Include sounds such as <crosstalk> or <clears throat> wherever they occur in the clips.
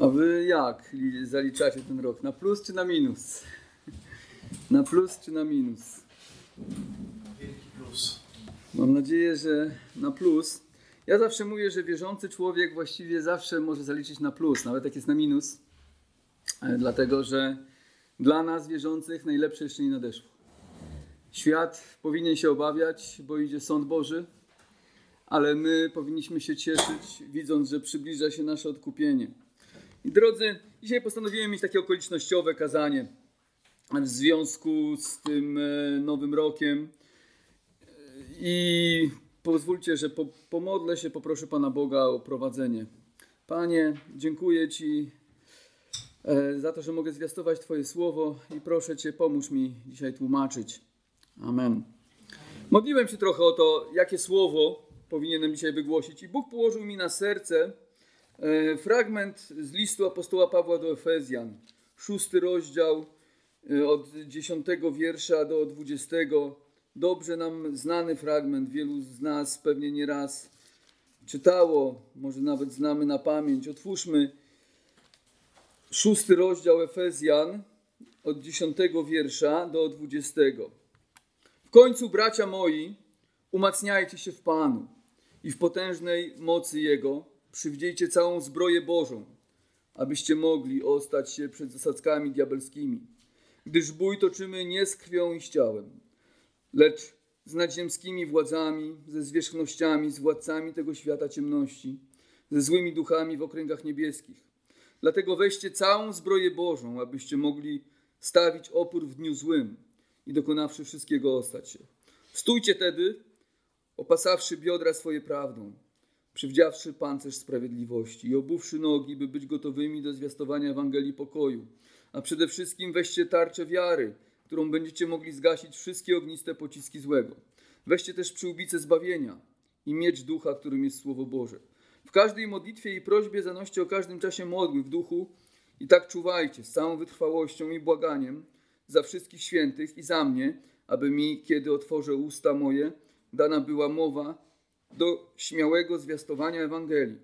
A wy jak zaliczacie ten rok? Na plus czy na minus? Na plus czy na minus? Wielki plus. Mam nadzieję, że na plus. Ja zawsze mówię, że wierzący człowiek właściwie zawsze może zaliczyć na plus, nawet jak jest na minus. E, Dlatego, że dla nas wierzących najlepsze jeszcze nie nadeszło. Świat powinien się obawiać, bo idzie sąd Boży, ale my powinniśmy się cieszyć, widząc, że przybliża się nasze odkupienie. I drodzy, dzisiaj postanowiłem mieć takie okolicznościowe kazanie w związku z tym e, nowym rokiem. I pozwólcie, że po, pomodlę się, poproszę Pana Boga o prowadzenie. Panie, dziękuję Ci e, za to, że mogę zwiastować Twoje słowo i proszę Cię, pomóż mi dzisiaj tłumaczyć. Amen. Modliłem się trochę o to, jakie słowo powinienem dzisiaj wygłosić, i Bóg położył mi na serce fragment z listu apostoła Pawła do Efezjan, szósty rozdział, e, od dziesiątego wiersza do dwudziestego. Dobrze nam znany fragment, wielu z nas pewnie nie raz czytało, może nawet znamy na pamięć. Otwórzmy szósty rozdział Efezjan od dziesiątego wiersza do dwudziestego. W końcu, bracia moi, umacniajcie się w Panu i w potężnej mocy Jego przywdziejcie całą zbroję Bożą, abyście mogli ostać się przed zasadzkami diabelskimi. Gdyż bój toczymy nie z krwią i z ciałem, lecz z nadziemskimi władzami, ze zwierzchnościami, z władcami tego świata ciemności, ze złymi duchami w okręgach niebieskich. Dlatego weźcie całą zbroję Bożą, abyście mogli stawić opór w dniu złym i dokonawszy wszystkiego ostać się. Stójcie tedy, opasawszy biodra swoje prawdą, przywdziawszy pancerz sprawiedliwości i obuwszy nogi, by być gotowymi do zwiastowania Ewangelii pokoju. A przede wszystkim weźcie tarczę wiary, którą będziecie mogli zgasić wszystkie ogniste pociski złego. Weźcie też przyłbicę zbawienia i miecz ducha, którym jest Słowo Boże. W każdej modlitwie i prośbie zanoście o każdym czasie modły w duchu i tak czuwajcie z całą wytrwałością i błaganiem za wszystkich świętych i za mnie, aby mi, kiedy otworzę usta moje, dana była mowa do śmiałego zwiastowania Ewangelii,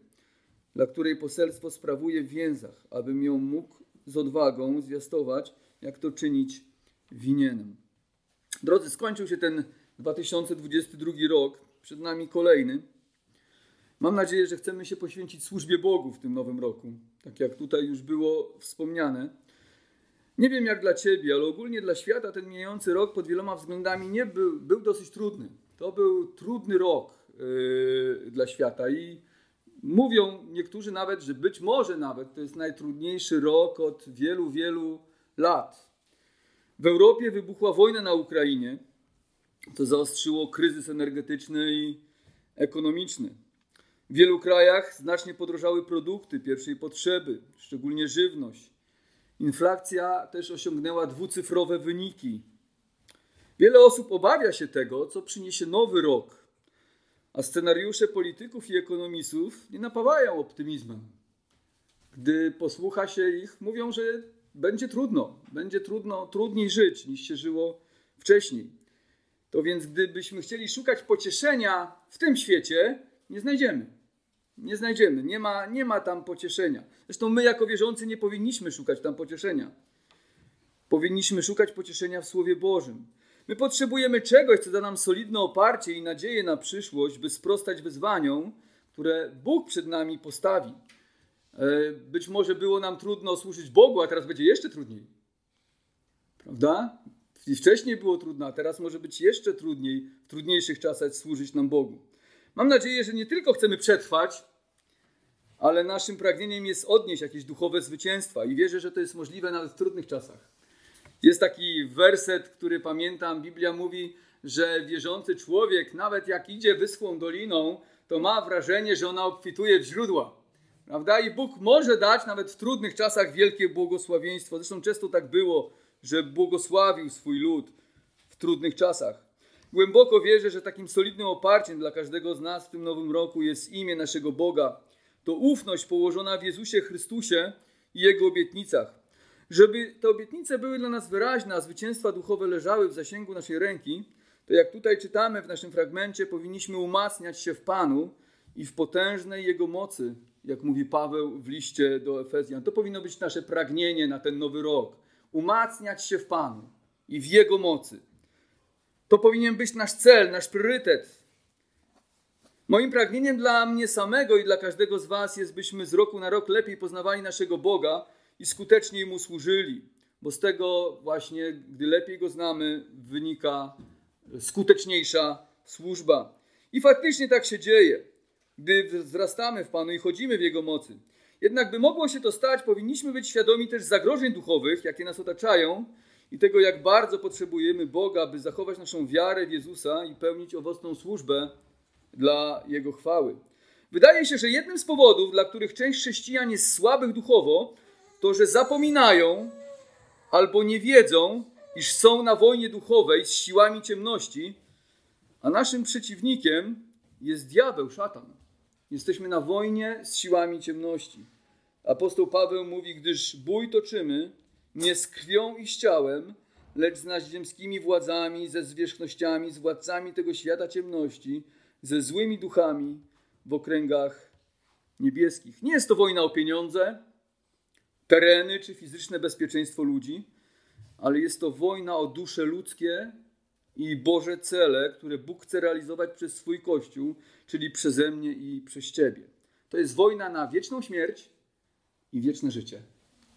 dla której poselstwo sprawuję w więzach, abym ją mógł z odwagą zwiastować, jak to czynić winienem. Drodzy, skończył się ten 2022 rok, przed nami kolejny. Mam nadzieję, że chcemy się poświęcić służbie Bogu w tym nowym roku, tak jak tutaj już było wspomniane. Nie wiem jak dla Ciebie, ale ogólnie dla świata ten mijający rok pod wieloma względami nie był, był dosyć trudny. To był trudny rok dla świata i mówią niektórzy nawet, że być może nawet to jest najtrudniejszy rok od wielu, wielu lat. W Europie wybuchła wojna na Ukrainie. To zaostrzyło kryzys energetyczny i ekonomiczny. W wielu krajach znacznie podrożały produkty pierwszej potrzeby, szczególnie żywność. Inflacja też osiągnęła dwucyfrowe wyniki. Wiele osób obawia się tego, co przyniesie nowy rok, a scenariusze polityków i ekonomistów nie napawają optymizmem. Gdy posłucha się ich, mówią, że będzie trudno, będzie trudno, trudniej żyć niż się żyło wcześniej. To więc, gdybyśmy chcieli szukać pocieszenia w tym świecie, nie znajdziemy. Nie znajdziemy, nie ma, nie ma tam pocieszenia. Zresztą my, jako wierzący, nie powinniśmy szukać tam pocieszenia. Powinniśmy szukać pocieszenia w Słowie Bożym. My potrzebujemy czegoś, co da nam solidne oparcie i nadzieję na przyszłość, by sprostać wyzwaniom, które Bóg przed nami postawi. E, być może było nam trudno służyć Bogu, a teraz będzie jeszcze trudniej. Prawda? I wcześniej było trudno, a teraz może być jeszcze trudniej, w trudniejszych czasach służyć nam Bogu. Mam nadzieję, że nie tylko chcemy przetrwać, ale naszym pragnieniem jest odnieść jakieś duchowe zwycięstwa i wierzę, że to jest możliwe nawet w trudnych czasach. Jest taki werset, który pamiętam, Biblia mówi, że wierzący człowiek, nawet jak idzie wyschłą doliną, to ma wrażenie, że ona obfituje w źródła. Prawda? I Bóg może dać nawet w trudnych czasach wielkie błogosławieństwo. Zresztą często tak było, że błogosławił swój lud w trudnych czasach. Głęboko wierzę, że takim solidnym oparciem dla każdego z nas w tym nowym roku jest imię naszego Boga. To ufność położona w Jezusie Chrystusie i Jego obietnicach. Żeby te obietnice były dla nas wyraźne, a zwycięstwa duchowe leżały w zasięgu naszej ręki, to jak tutaj czytamy w naszym fragmencie, powinniśmy umacniać się w Panu i w potężnej Jego mocy, jak mówi Paweł w liście do Efezjan. To powinno być nasze pragnienie na ten nowy rok. Umacniać się w Panu i w Jego mocy. To powinien być nasz cel, nasz priorytet. Moim pragnieniem dla mnie samego i dla każdego z Was jest, byśmy z roku na rok lepiej poznawali naszego Boga i skuteczniej Mu służyli. Bo z tego właśnie, gdy lepiej Go znamy, wynika skuteczniejsza służba. I faktycznie tak się dzieje, gdy wzrastamy w Panu i chodzimy w Jego mocy. Jednak by mogło się to stać, powinniśmy być świadomi też zagrożeń duchowych, jakie nas otaczają i tego, jak bardzo potrzebujemy Boga, by zachować naszą wiarę w Jezusa i pełnić owocną służbę dla Jego chwały. Wydaje się, że jednym z powodów, dla których część chrześcijan jest słabych duchowo, to, że zapominają albo nie wiedzą, iż są na wojnie duchowej z siłami ciemności, a naszym przeciwnikiem jest diabeł, szatan. Jesteśmy na wojnie z siłami ciemności. Apostoł Paweł mówi, gdyż bój toczymy nie z krwią i z ciałem, lecz z nadziemskimi władzami, ze zwierzchnościami, z władcami tego świata ciemności, ze złymi duchami w okręgach niebieskich. Nie jest to wojna o pieniądze, tereny czy fizyczne bezpieczeństwo ludzi, ale jest to wojna o dusze ludzkie i Boże cele, które Bóg chce realizować przez swój Kościół, czyli przeze mnie i przez Ciebie. To jest wojna na wieczną śmierć i wieczne życie.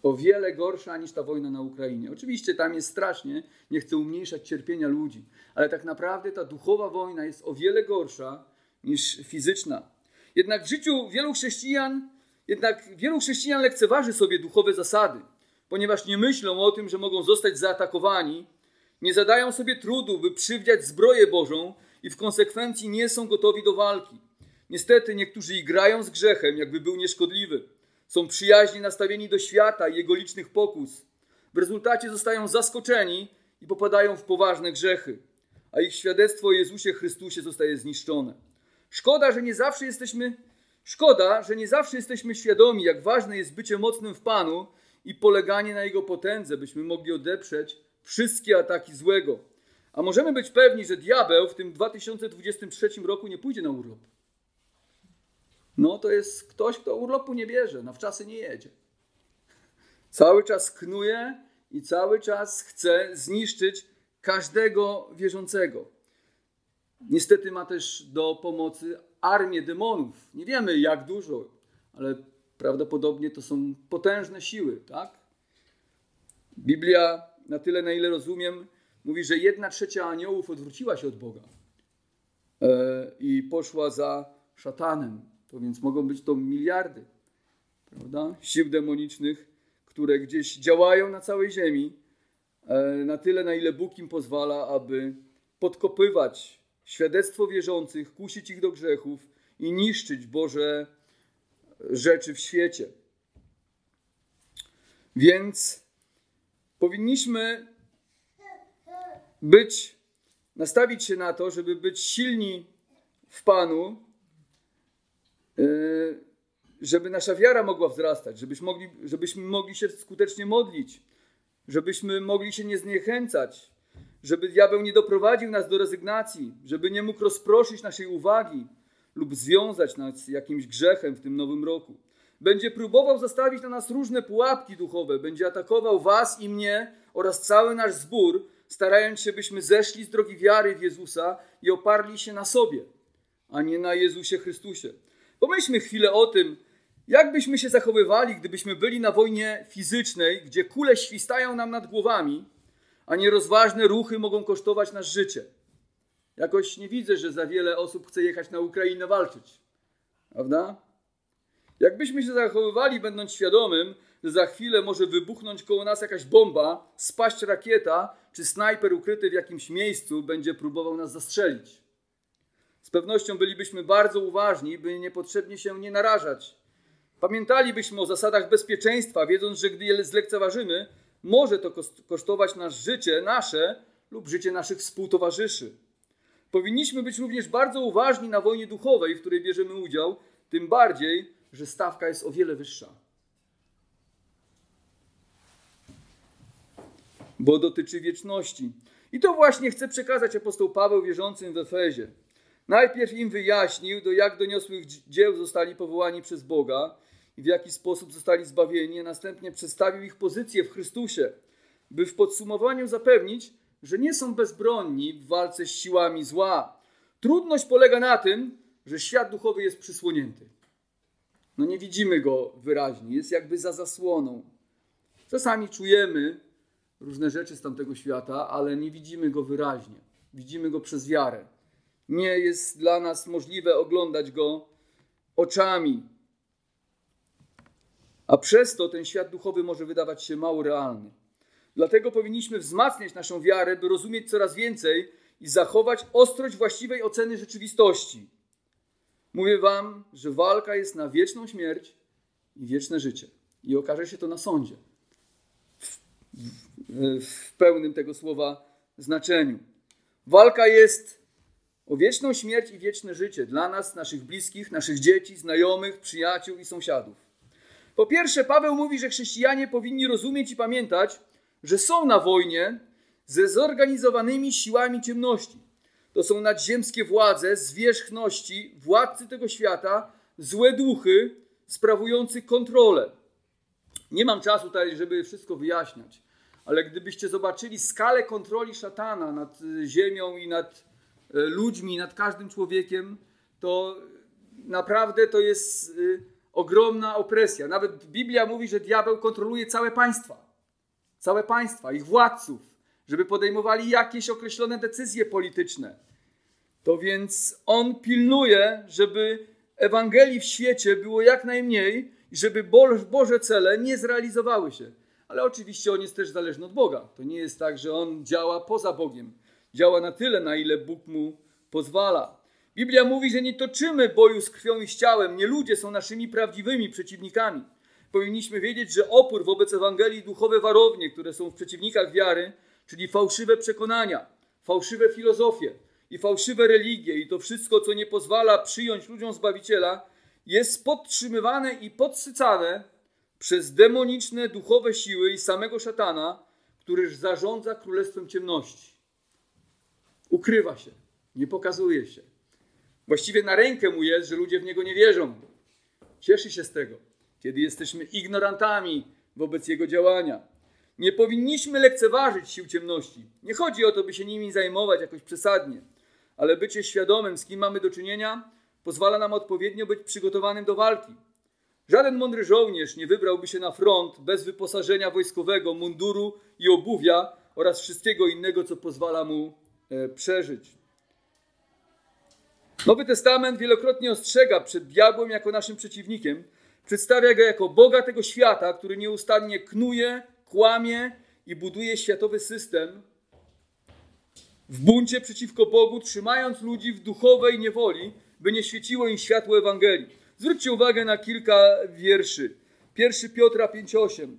O wiele gorsza niż ta wojna na Ukrainie. Oczywiście tam jest strasznie, nie chcę umniejszać cierpienia ludzi, ale tak naprawdę ta duchowa wojna jest o wiele gorsza niż fizyczna. Jednak w życiu wielu chrześcijan, jednak wielu chrześcijan lekceważy sobie duchowe zasady, ponieważ nie myślą o tym, że mogą zostać zaatakowani nie zadają sobie trudu, by przywdziać zbroję Bożą i w konsekwencji nie są gotowi do walki. Niestety niektórzy igrają z grzechem, jakby był nieszkodliwy. Są przyjaźnie nastawieni do świata i jego licznych pokus. W rezultacie zostają zaskoczeni i popadają w poważne grzechy, a ich świadectwo o Jezusie Chrystusie zostaje zniszczone. Szkoda, że nie zawsze jesteśmy szkoda, że nie zawsze jesteśmy świadomi, jak ważne jest bycie mocnym w Panu i poleganie na jego potędze, byśmy mogli odeprzeć wszystkie ataki złego. A możemy być pewni, że diabeł w tym 2023 roku nie pójdzie na urlop. No to jest ktoś, kto urlopu nie bierze, na wczasy nie jedzie. Cały czas knuje i cały czas chce zniszczyć każdego wierzącego. Niestety ma też do pomocy armię demonów. Nie wiemy jak dużo, ale prawdopodobnie to są potężne siły, tak? Biblia na tyle, na ile rozumiem, mówi, że jedna trzecia aniołów odwróciła się od Boga e, i poszła za szatanem. To więc mogą być to miliardy prawda? sił demonicznych, które gdzieś działają na całej ziemi, e, na tyle, na ile Bóg im pozwala, aby podkopywać świadectwo wierzących, kusić ich do grzechów i niszczyć Boże rzeczy w świecie. Więc powinniśmy być, nastawić się na to, żeby być silni w Panu, e, żeby nasza wiara mogła wzrastać, żebyśmy mogli, żebyśmy mogli się skutecznie modlić, żebyśmy mogli się nie zniechęcać, żeby diabeł nie doprowadził nas do rezygnacji, żeby nie mógł rozproszyć naszej uwagi lub związać nas jakimś grzechem w tym nowym roku. Będzie próbował zastawić na nas różne pułapki duchowe, będzie atakował Was i mnie oraz cały nasz zbór, starając się, byśmy zeszli z drogi wiary w Jezusa i oparli się na sobie, a nie na Jezusie Chrystusie. Pomyślmy chwilę o tym, jak byśmy się zachowywali, gdybyśmy byli na wojnie fizycznej, gdzie kule świstają nam nad głowami, a nierozważne ruchy mogą kosztować nas życie. Jakoś nie widzę, że za wiele osób chce jechać na Ukrainę walczyć. Prawda? Jakbyśmy się zachowywali, będąc świadomym, że za chwilę może wybuchnąć koło nas jakaś bomba, spaść rakieta, czy snajper ukryty w jakimś miejscu będzie próbował nas zastrzelić. Z pewnością bylibyśmy bardzo uważni, by niepotrzebnie się nie narażać. Pamiętalibyśmy o zasadach bezpieczeństwa, wiedząc, że gdy je zlekceważymy, może to kosztować nas życie nasze lub życie naszych współtowarzyszy. Powinniśmy być również bardzo uważni na wojnie duchowej, w której bierzemy udział, tym bardziej, że stawka jest o wiele wyższa. Bo dotyczy wieczności. I to właśnie chce przekazać apostoł Paweł wierzącym w Efezie. Najpierw im wyjaśnił, do jak doniosłych dzieł zostali powołani przez Boga i w jaki sposób zostali zbawieni, a następnie przedstawił ich pozycję w Chrystusie, by w podsumowaniu zapewnić, że nie są bezbronni w walce z siłami zła. Trudność polega na tym, że świat duchowy jest przysłonięty. No nie widzimy go wyraźnie, jest jakby za zasłoną. Czasami czujemy różne rzeczy z tamtego świata, ale nie widzimy go wyraźnie. Widzimy go przez wiarę. Nie jest dla nas możliwe oglądać go oczami. A przez to ten świat duchowy może wydawać się mało realny. Dlatego powinniśmy wzmacniać naszą wiarę, by rozumieć coraz więcej i zachować ostrość właściwej oceny rzeczywistości. Mówię Wam, że walka jest na wieczną śmierć i wieczne życie. I okaże się to na sądzie. W, w, w pełnym tego słowa znaczeniu. Walka jest o wieczną śmierć i wieczne życie dla nas, naszych bliskich, naszych dzieci, znajomych, przyjaciół i sąsiadów. Po pierwsze, Paweł mówi, że chrześcijanie powinni rozumieć i pamiętać, że są na wojnie ze zorganizowanymi siłami ciemności. To są nadziemskie władze, zwierzchności, władcy tego świata, złe duchy sprawujący kontrolę. Nie mam czasu tutaj, żeby wszystko wyjaśniać, ale gdybyście zobaczyli skalę kontroli szatana nad ziemią i nad e, ludźmi, nad każdym człowiekiem, to naprawdę to jest e, ogromna opresja. Nawet Biblia mówi, że diabeł kontroluje całe państwa całe państwa, ich władców, żeby podejmowali jakieś określone decyzje polityczne. To więc on pilnuje, żeby Ewangelii w świecie było jak najmniej i żeby Boże cele nie zrealizowały się. Ale oczywiście on jest też zależny od Boga. To nie jest tak, że on działa poza Bogiem. Działa na tyle, na ile Bóg mu pozwala. Biblia mówi, że nie toczymy boju z krwią i z ciałem. Nie ludzie są naszymi prawdziwymi przeciwnikami powinniśmy wiedzieć, że opór wobec Ewangelii duchowe warownie, które są w przeciwnikach wiary, czyli fałszywe przekonania, fałszywe filozofie i fałszywe religie i to wszystko, co nie pozwala przyjąć ludziom Zbawiciela, jest podtrzymywane i podsycane przez demoniczne duchowe siły i samego szatana, któryż zarządza królestwem ciemności. Ukrywa się, nie pokazuje się. Właściwie na rękę mu jest, że ludzie w niego nie wierzą. Cieszy się z tego kiedy jesteśmy ignorantami wobec jego działania. Nie powinniśmy lekceważyć sił ciemności. Nie chodzi o to, by się nimi zajmować jakoś przesadnie, ale bycie świadomym, z kim mamy do czynienia, pozwala nam odpowiednio być przygotowanym do walki. Żaden mądry żołnierz nie wybrałby się na front bez wyposażenia wojskowego, munduru i obuwia oraz wszystkiego innego, co pozwala mu e, przeżyć. Nowy Testament wielokrotnie ostrzega przed diabłem jako naszym przeciwnikiem, Przedstawia go jako Boga tego świata, który nieustannie knuje, kłamie i buduje światowy system w buncie przeciwko Bogu, trzymając ludzi w duchowej niewoli, by nie świeciło im światło Ewangelii. Zwróćcie uwagę na kilka wierszy. 1 Piotra 5,8.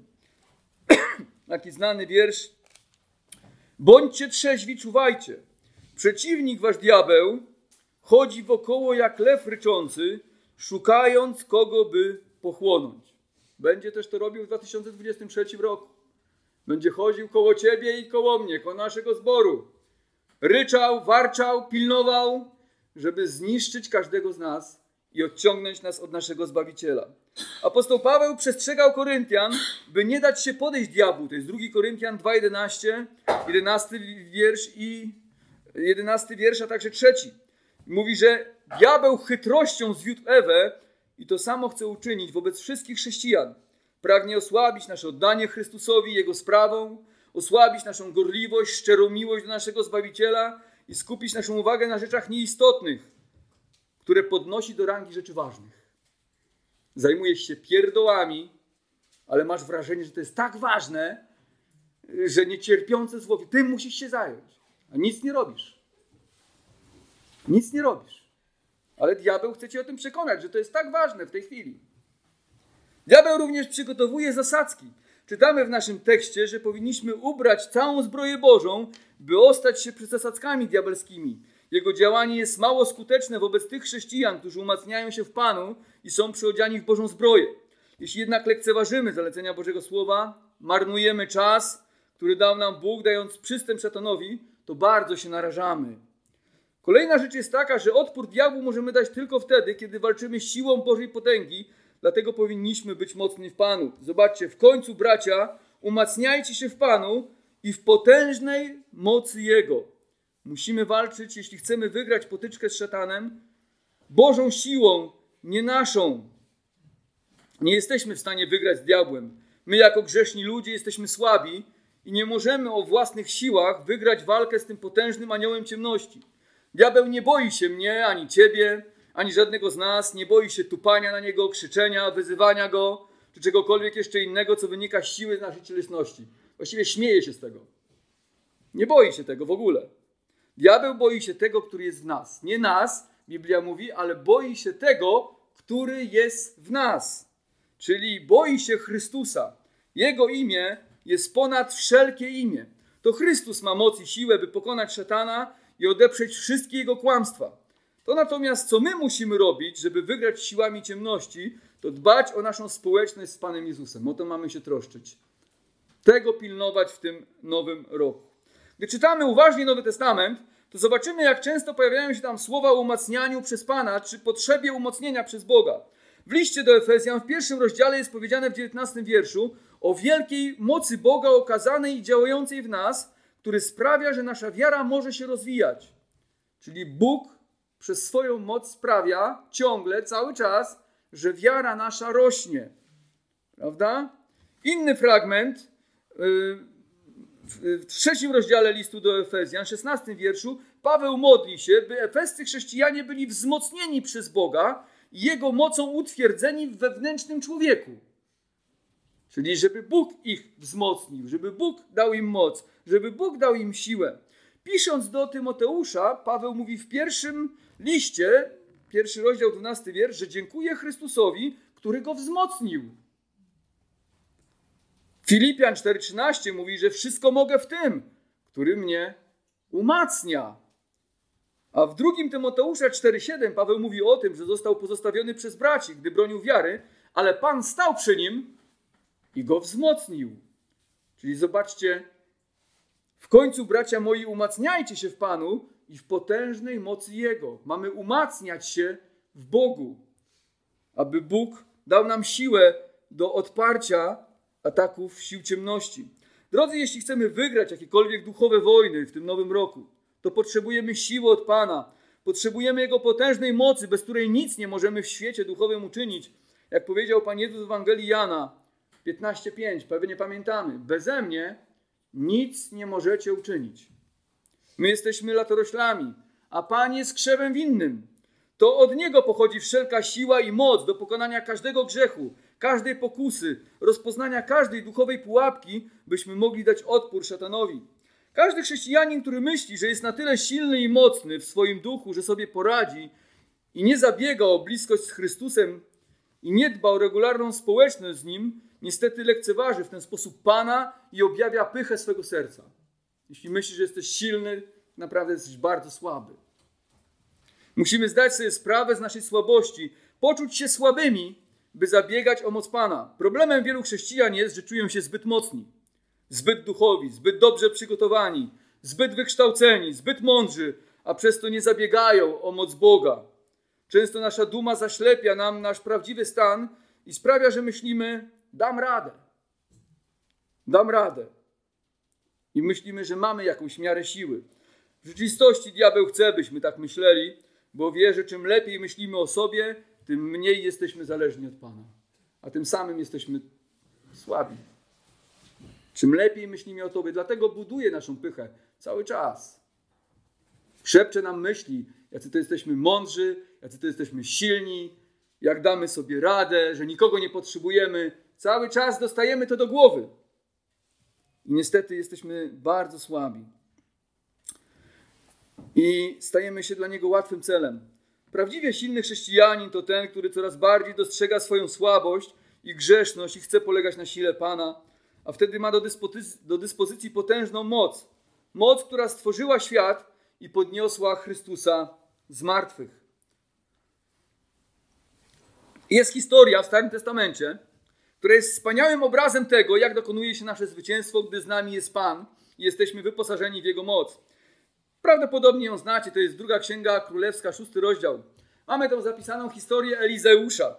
<clears throat> Taki znany wiersz. Bądźcie trzeźwi, czuwajcie. Przeciwnik wasz diabeł chodzi wokoło jak lew ryczący, szukając kogo by pochłonąć. Będzie też to robił w 2023 roku. Będzie chodził koło ciebie i koło mnie, koło naszego zboru. Ryczał, warczał, pilnował, żeby zniszczyć każdego z nas i odciągnąć nas od naszego Zbawiciela. Apostoł Paweł przestrzegał Koryntian, by nie dać się podejść diabłu. To jest 2 Koryntian 2:11, 11 wiersz i 11 wiersz, a także trzeci. Mówi, że diabeł chytrością zwiódł Ewę, i to samo chce uczynić wobec wszystkich chrześcijan. Pragnie osłabić nasze oddanie Chrystusowi, Jego sprawą, osłabić naszą gorliwość, szczerą miłość do naszego Zbawiciela i skupić naszą uwagę na rzeczach nieistotnych, które podnosi do rangi rzeczy ważnych. Zajmujesz się pierdołami, ale masz wrażenie, że to jest tak ważne, że niecierpiące zło. Tym musisz się zająć, a nic nie robisz. Nic nie robisz. Ale diabeł chce cię o tym przekonać, że to jest tak ważne w tej chwili. Diabeł również przygotowuje zasadzki. Czytamy w naszym tekście, że powinniśmy ubrać całą zbroję Bożą, by ostać się przed zasadzkami diabelskimi. Jego działanie jest mało skuteczne wobec tych chrześcijan, którzy umacniają się w Panu i są przyodziani w Bożą zbroję. Jeśli jednak lekceważymy zalecenia Bożego Słowa, marnujemy czas, który dał nam Bóg, dając przystęp szatanowi, to bardzo się narażamy. Kolejna rzecz jest taka, że odpór diabłu możemy dać tylko wtedy, kiedy walczymy siłą Bożej potęgi, dlatego powinniśmy być mocni w Panu. Zobaczcie, w końcu bracia, umacniajcie się w Panu i w potężnej mocy Jego. Musimy walczyć, jeśli chcemy wygrać potyczkę z szatanem, Bożą siłą, nie naszą. Nie jesteśmy w stanie wygrać z diabłem. My, jako grzeszni ludzie, jesteśmy słabi i nie możemy o własnych siłach wygrać walkę z tym potężnym aniołem ciemności. Diabeł nie boi się mnie, ani ciebie, ani żadnego z nas, nie boi się tupania na niego, krzyczenia, wyzywania go, czy czegokolwiek jeszcze innego, co wynika z siły naszej cielesności. Właściwie śmieje się z tego. Nie boi się tego w ogóle. Diabeł boi się tego, który jest w nas. Nie nas, Biblia mówi, ale boi się tego, który jest w nas. Czyli boi się Chrystusa. Jego imię jest ponad wszelkie imię. To Chrystus ma moc i siłę, by pokonać szatana i odeprzeć wszystkie jego kłamstwa. To natomiast, co my musimy robić, żeby wygrać siłami ciemności, to dbać o naszą społeczność z Panem Jezusem. O to mamy się troszczyć. Tego pilnować w tym nowym roku. Gdy czytamy uważnie Nowy Testament, to zobaczymy, jak często pojawiają się tam słowa o umacnianiu przez Pana, czy potrzebie umocnienia przez Boga. W liście do Efezjan w pierwszym rozdziale jest powiedziane w 19 wierszu o wielkiej mocy Boga okazanej i działającej w nas, który sprawia, że nasza wiara może się rozwijać. Czyli Bóg przez swoją moc sprawia ciągle, cały czas, że wiara nasza rośnie. Prawda? Inny fragment yy, w trzecim rozdziale listu do Efezjan, 16 wierszu, Paweł modli się, by efescy chrześcijanie byli wzmocnieni przez Boga i Jego mocą utwierdzeni w wewnętrznym człowieku. Czyli żeby Bóg ich wzmocnił, żeby Bóg dał im moc, żeby Bóg dał im siłę. Pisząc do Tymoteusza, Paweł mówi w pierwszym liście, pierwszy rozdział, 12 wiersz, że dziękuję Chrystusowi, który go wzmocnił. Filipian 4,13 mówi, że wszystko mogę w tym, który mnie umacnia. A w drugim Tymoteusza 4,7 Paweł mówi o tym, że został pozostawiony przez braci, gdy bronił wiary, ale Pan stał przy nim i go wzmocnił. Czyli zobaczcie, w końcu, bracia moi, umacniajcie się w Panu i w potężnej mocy Jego. Mamy umacniać się w Bogu, aby Bóg dał nam siłę do odparcia ataków sił ciemności. Drodzy, jeśli chcemy wygrać jakiekolwiek duchowe wojny w tym nowym roku, to potrzebujemy siły od Pana. Potrzebujemy Jego potężnej mocy, bez której nic nie możemy w świecie duchowym uczynić. Jak powiedział Pan Jezus w Ewangelii Jana 15:5, pewnie pamiętamy, beze mnie nic nie możecie uczynić. My jesteśmy latoroślami, a Pan jest krzewem winnym. To od Niego pochodzi wszelka siła i moc do pokonania każdego grzechu, każdej pokusy, rozpoznania każdej duchowej pułapki, byśmy mogli dać odpór szatanowi. Każdy chrześcijanin, który myśli, że jest na tyle silny i mocny w swoim duchu, że sobie poradzi i nie zabiega o bliskość z Chrystusem i nie dba o regularną społeczność z Nim, niestety lekceważy w ten sposób Pana i objawia pychę swego serca. Jeśli myślisz, że jesteś silny, naprawdę jesteś bardzo słaby. Musimy zdać sobie sprawę z naszej słabości, poczuć się słabymi, by zabiegać o moc Pana. Problemem wielu chrześcijan jest, że czują się zbyt mocni, zbyt duchowi, zbyt dobrze przygotowani, zbyt wykształceni, zbyt mądrzy, a przez to nie zabiegają o moc Boga. Często nasza duma zaślepia nam nasz prawdziwy stan i sprawia, że myślimy, dam radę. Dam radę. I myślimy, że mamy jakąś miarę siły. W rzeczywistości diabeł chce, byśmy tak myśleli, bo wie, że czym lepiej myślimy o sobie, tym mniej jesteśmy zależni od Pana. A tym samym jesteśmy słabi. Czym lepiej myślimy o Tobie, dlatego buduje naszą pychę cały czas. Szepcze nam myśli, jacy to jesteśmy mądrzy, jacy to jesteśmy silni, jak damy sobie radę, że nikogo nie potrzebujemy. Cały czas dostajemy to do głowy. I niestety jesteśmy bardzo słabi. I stajemy się dla niego łatwym celem. Prawdziwie silny chrześcijanin to ten, który coraz bardziej dostrzega swoją słabość i grzeszność i chce polegać na sile Pana, a wtedy ma do dyspozycji, do dyspozycji potężną moc. Moc, która stworzyła świat i podniosła Chrystusa z martwych. Jest historia w Starym Testamencie, która jest wspaniałym obrazem tego, jak dokonuje się nasze zwycięstwo, gdy z nami jest Pan i jesteśmy wyposażeni w Jego moc. Prawdopodobnie ją znacie, to jest druga księga królewska, szósty rozdział. Mamy tam zapisaną historię Elizeusza,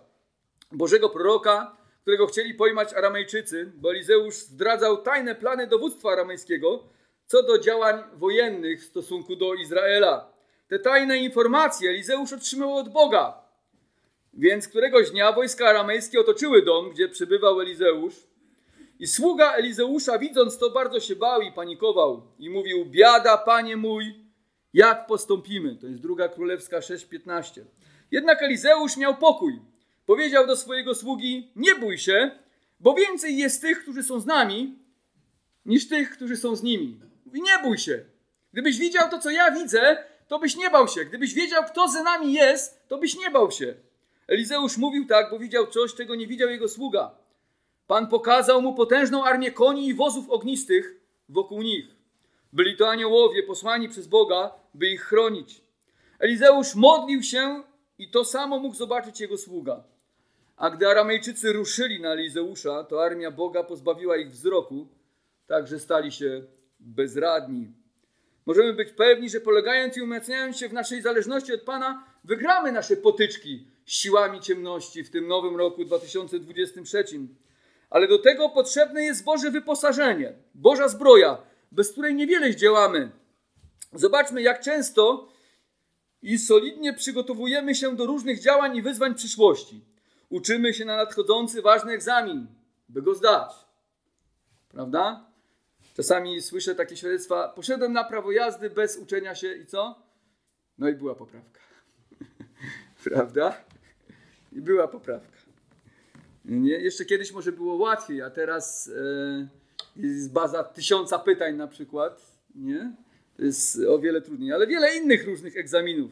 Bożego proroka, którego chcieli pojmać Aramejczycy, bo Elizeusz zdradzał tajne plany dowództwa aramejskiego co do działań wojennych w stosunku do Izraela. Te tajne informacje Elizeusz otrzymał od Boga. Więc któregoś dnia wojska aramejskie otoczyły dom, gdzie przebywał Elizeusz. I sługa Elizeusza, widząc to, bardzo się bał i panikował. I mówił: Biada, panie mój, jak postąpimy? To jest druga królewska 6:15. Jednak Elizeusz miał pokój. Powiedział do swojego sługi: Nie bój się, bo więcej jest tych, którzy są z nami, niż tych, którzy są z nimi. Mówi: Nie bój się. Gdybyś widział to, co ja widzę, to byś nie bał się. Gdybyś wiedział, kto za nami jest, to byś nie bał się. Elizeusz mówił tak, bo widział coś, czego nie widział jego sługa. Pan pokazał mu potężną armię koni i wozów ognistych wokół nich. Byli to aniołowie posłani przez Boga, by ich chronić. Elizeusz modlił się i to samo mógł zobaczyć jego sługa. A gdy Aramejczycy ruszyli na Elizeusza, to armia Boga pozbawiła ich wzroku, tak że stali się bezradni. Możemy być pewni, że polegając i umacniając się w naszej zależności od Pana, wygramy nasze potyczki siłami ciemności w tym nowym roku 2023. Ale do tego potrzebne jest Boże wyposażenie, Boża zbroja, bez której niewiele zdziałamy. Zobaczmy, jak często i solidnie przygotowujemy się do różnych działań i wyzwań przyszłości. Uczymy się na nadchodzący ważny egzamin, by go zdać. Prawda? Czasami słyszę takie świadectwa: poszedłem na prawo jazdy bez uczenia się i co? No i była poprawka. <laughs> Prawda? I była poprawka. Nie? Jeszcze kiedyś może było łatwiej, a teraz e, jest baza tysiąca pytań na przykład. Nie? To jest o wiele trudniej, ale wiele innych różnych egzaminów.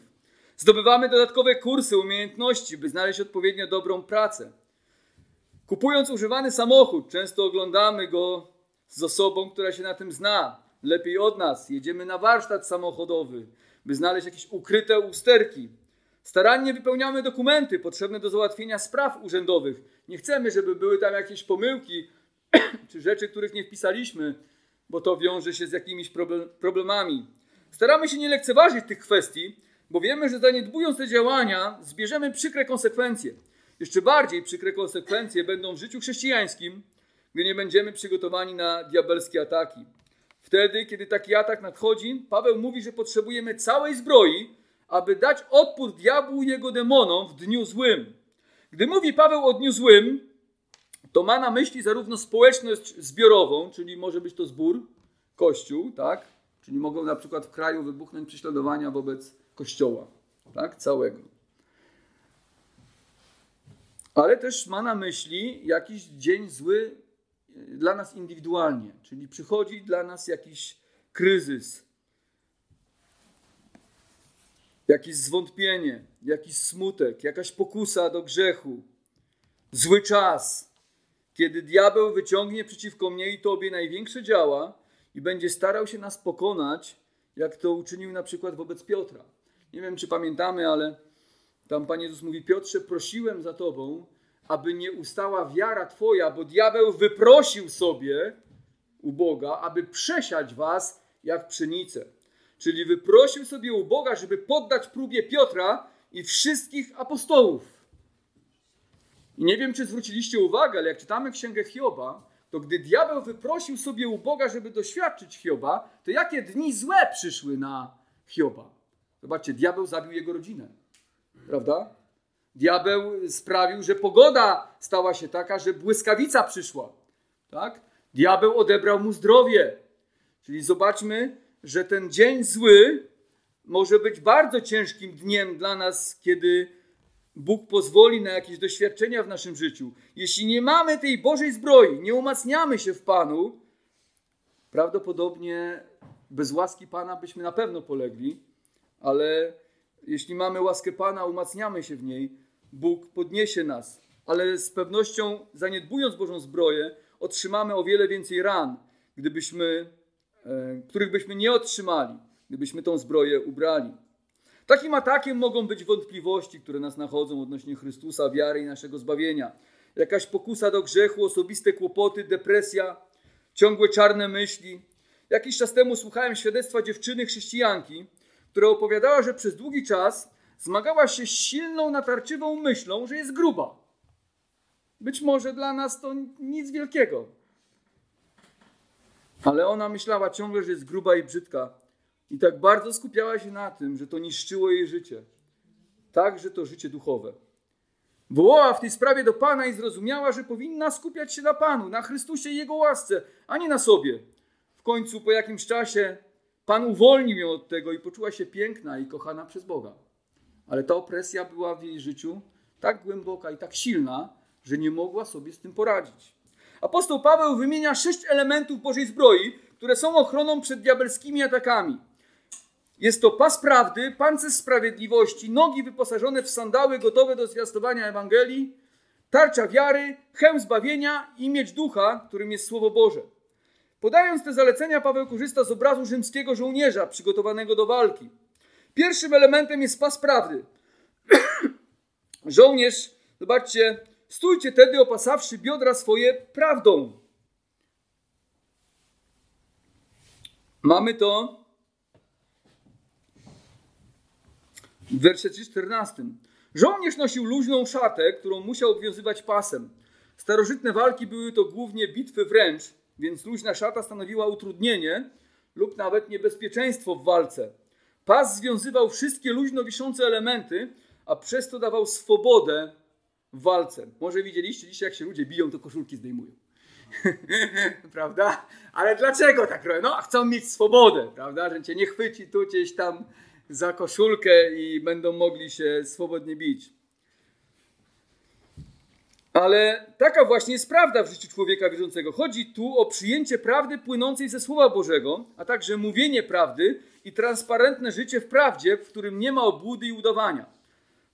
Zdobywamy dodatkowe kursy, umiejętności, by znaleźć odpowiednio dobrą pracę. Kupując używany samochód, często oglądamy go z osobą, która się na tym zna, lepiej od nas. Jedziemy na warsztat samochodowy, by znaleźć jakieś ukryte usterki. Starannie wypełniamy dokumenty potrzebne do załatwienia spraw urzędowych. Nie chcemy, żeby były tam jakieś pomyłki <clears throat> czy rzeczy, których nie wpisaliśmy, bo to wiąże się z jakimiś problemami. Staramy się nie lekceważyć tych kwestii, bo wiemy, że zaniedbując te działania, zbierzemy przykre konsekwencje. Jeszcze bardziej przykre konsekwencje będą w życiu chrześcijańskim, gdy nie będziemy przygotowani na diabelskie ataki. Wtedy, kiedy taki atak nadchodzi, Paweł mówi, że potrzebujemy całej zbroi, aby dać odpór diabłu i jego demonom w dniu złym. Gdy mówi Paweł o dniu złym, to ma na myśli zarówno społeczność zbiorową, czyli może być to zbór, kościół, tak? Czyli mogą na przykład w kraju wybuchnąć prześladowania wobec kościoła, tak? Całego. Ale też ma na myśli jakiś dzień zły dla nas indywidualnie, czyli przychodzi dla nas jakiś kryzys, jakieś zwątpienie, jakiś smutek, jakaś pokusa do grzechu, zły czas, kiedy diabeł wyciągnie przeciwko mnie i tobie największe działa i będzie starał się nas pokonać, jak to uczynił na przykład wobec Piotra. Nie wiem, czy pamiętamy, ale tam Pan Jezus mówi: Piotrze, prosiłem za tobą, aby nie ustała wiara Twoja, bo diabeł wyprosił sobie u Boga, aby przesiać Was jak pszenicę. Czyli wyprosił sobie u Boga, żeby poddać próbie Piotra i wszystkich apostołów. I nie wiem, czy zwróciliście uwagę, ale jak czytamy księgę Hioba, to gdy diabeł wyprosił sobie u Boga, żeby doświadczyć Hioba, to jakie dni złe przyszły na Hioba? Zobaczcie, diabeł zabił jego rodzinę. Prawda? Diabeł sprawił, że pogoda stała się taka, że błyskawica przyszła. Tak? Diabeł odebrał mu zdrowie. Czyli zobaczmy, że ten dzień zły może być bardzo ciężkim dniem dla nas, kiedy Bóg pozwoli na jakieś doświadczenia w naszym życiu. Jeśli nie mamy tej Bożej zbroi, nie umacniamy się w Panu, prawdopodobnie bez łaski Pana byśmy na pewno polegli, ale jeśli mamy łaskę Pana, umacniamy się w niej, Bóg podniesie nas. Ale z pewnością, zaniedbując Bożą zbroję, otrzymamy o wiele więcej ran, gdybyśmy, których byśmy nie otrzymali, gdybyśmy tą zbroję ubrali. Takim atakiem mogą być wątpliwości, które nas nachodzą odnośnie Chrystusa, wiary i naszego zbawienia. Jakaś pokusa do grzechu, osobiste kłopoty, depresja, ciągłe czarne myśli, Jakiś czas temu słuchałem świadectwa dziewczyny chrześcijanki, która opowiadała, że przez długi czas zmagała się z silną, natarczywą myślą, że jest gruba. Być może dla nas to nic wielkiego. Ale ona myślała ciągle, że jest gruba i brzydka. I tak bardzo skupiała się na tym, że to niszczyło jej życie. Także to życie duchowe. Wołała w tej sprawie do Pana i zrozumiała, że powinna skupiać się na Panu, na Chrystusie i Jego łasce, a nie na sobie. W końcu po jakimś czasie Pan uwolnił ją od tego i poczuła się piękna i kochana przez Boga. Ale ta opresja była w jej życiu tak głęboka i tak silna, że nie mogła sobie z tym poradzić. Apostoł Paweł wymienia sześć elementów Bożej zbroi, które są ochroną przed diabelskimi atakami. Jest to pas prawdy, pancerz sprawiedliwości, nogi wyposażone w sandały gotowe do zwiastowania Ewangelii, tarcza wiary, hełm zbawienia i miecz ducha, którym jest Słowo Boże. Podając te zalecenia, Paweł korzysta z obrazu rzymskiego żołnierza przygotowanego do walki. Pierwszym elementem jest pas prawdy. <clears throat> Żołnierz, zobaczcie, stójcie tedy opasawszy biodra swoje prawdą. Mamy to w wersecie 14. Żołnierz nosił luźną szatę, którą musiał obwiązywać pasem. Starożytne walki były to głównie bitwy wręcz, więc luźna szata stanowiła utrudnienie lub nawet niebezpieczeństwo w walce. Pas związywał wszystkie luźno wiszące elementy, a przez to dawał swobodę w walce. Może widzieliście dzisiaj, jak się ludzie biją, to koszulki zdejmują. <laughs> prawda? Ale dlaczego tak robią? No, chcą mieć swobodę, prawda? Że cię nie chwyci tu gdzieś tam za koszulkę i będą mogli się swobodnie bić. Ale taka właśnie jest prawda w życiu człowieka wierzącego. Chodzi tu o przyjęcie prawdy płynącej ze Słowa Bożego, a także mówienie prawdy i transparentne życie w prawdzie, w którym nie ma obłudy i udawania.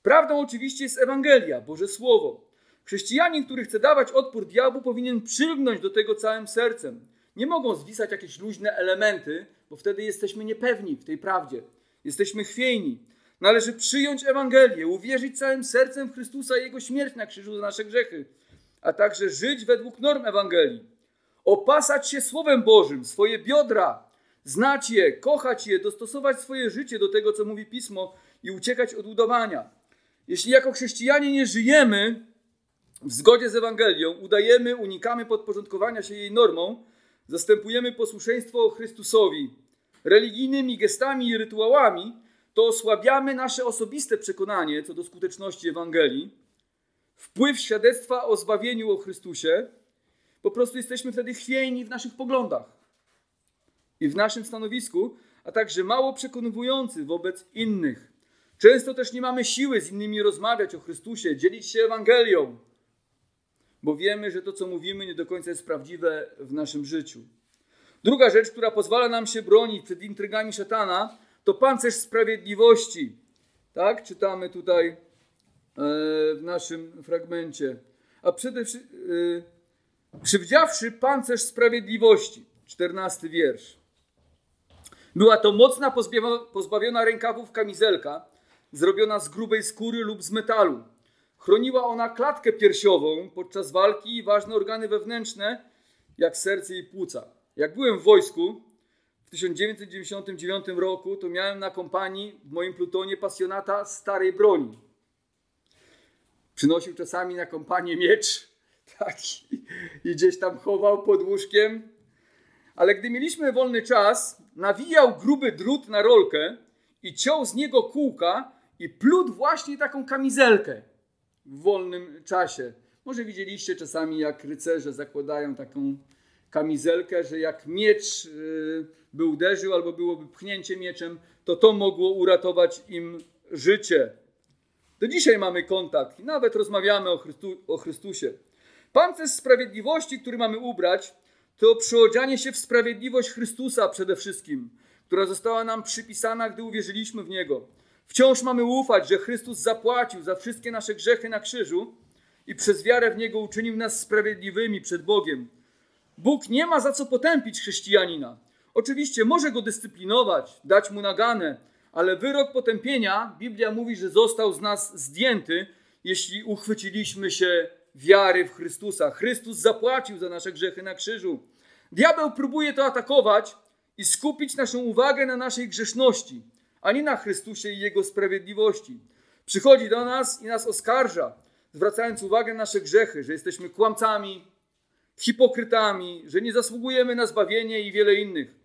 Prawdą oczywiście jest Ewangelia, Boże Słowo. Chrześcijanin, który chce dawać odpór diabłu, powinien przylgnąć do tego całym sercem. Nie mogą zwisać jakieś luźne elementy, bo wtedy jesteśmy niepewni w tej prawdzie. Jesteśmy chwiejni. Należy przyjąć Ewangelię, uwierzyć całym sercem w Chrystusa i Jego śmierć na krzyżu za nasze grzechy, a także żyć według norm Ewangelii. Opasać się Słowem Bożym, swoje biodra, znać je, kochać je, dostosować swoje życie do tego, co mówi Pismo i uciekać od udawania. Jeśli jako chrześcijanie nie żyjemy w zgodzie z Ewangelią, udajemy, unikamy podporządkowania się jej normom, zastępujemy posłuszeństwo Chrystusowi religijnymi gestami i rytuałami, to osłabiamy nasze osobiste przekonanie co do skuteczności Ewangelii, wpływ świadectwa o zbawieniu o Chrystusie. Po prostu jesteśmy wtedy chwiejni w naszych poglądach i w naszym stanowisku, a także mało przekonywujący wobec innych. Często też nie mamy siły z innymi rozmawiać o Chrystusie, dzielić się Ewangelią, bo wiemy, że to, co mówimy, nie do końca jest prawdziwe w naszym życiu. Druga rzecz, która pozwala nam się bronić przed intrygami szatana, to pancerz sprawiedliwości. Tak, czytamy tutaj e, w naszym fragmencie. A przede wszystkim, e, przywdziawszy pancerz sprawiedliwości, czternasty wiersz. Była to mocna, pozbawiona rękawów kamizelka, zrobiona z grubej skóry lub z metalu. Chroniła ona klatkę piersiową podczas walki i ważne organy wewnętrzne, jak serce i płuca. Jak byłem w wojsku w 1999 roku, to miałem na kompanii w moim plutonie pasjonata starej broni. Przynosił czasami na kompanię miecz <laughs> tak, i gdzieś tam chował pod łóżkiem. Ale gdy mieliśmy wolny czas, nawijał gruby drut na rolkę i ciął z niego kółka i plód właśnie taką kamizelkę w wolnym czasie. Może widzieliście czasami, jak rycerze zakładają taką kamizelkę, że jak miecz y, by uderzył albo byłoby pchnięcie mieczem, to to mogło uratować im życie. Do dzisiaj mamy kontakt i nawet rozmawiamy o, Chrystu, o Chrystusie. Pancerz sprawiedliwości, który mamy ubrać, to przyodzianie się w sprawiedliwość Chrystusa przede wszystkim, która została nam przypisana, gdy uwierzyliśmy w Niego. Wciąż mamy ufać, że Chrystus zapłacił za wszystkie nasze grzechy na krzyżu i przez wiarę w Niego uczynił nas sprawiedliwymi przed Bogiem. Bóg nie ma za co potępić chrześcijanina. Oczywiście może go dyscyplinować, dać mu naganę, ale wyrok potępienia, Biblia mówi, że został z nas zdjęty, jeśli uchwyciliśmy się wiary w Chrystusa. Chrystus zapłacił za nasze grzechy na krzyżu. Diabeł próbuje to atakować i skupić naszą uwagę na naszej grzeszności, a nie na Chrystusie i Jego sprawiedliwości. Przychodzi do nas i nas oskarża, zwracając uwagę na nasze grzechy, że jesteśmy kłamcami, hipokrytami, że nie zasługujemy na zbawienie i wiele innych.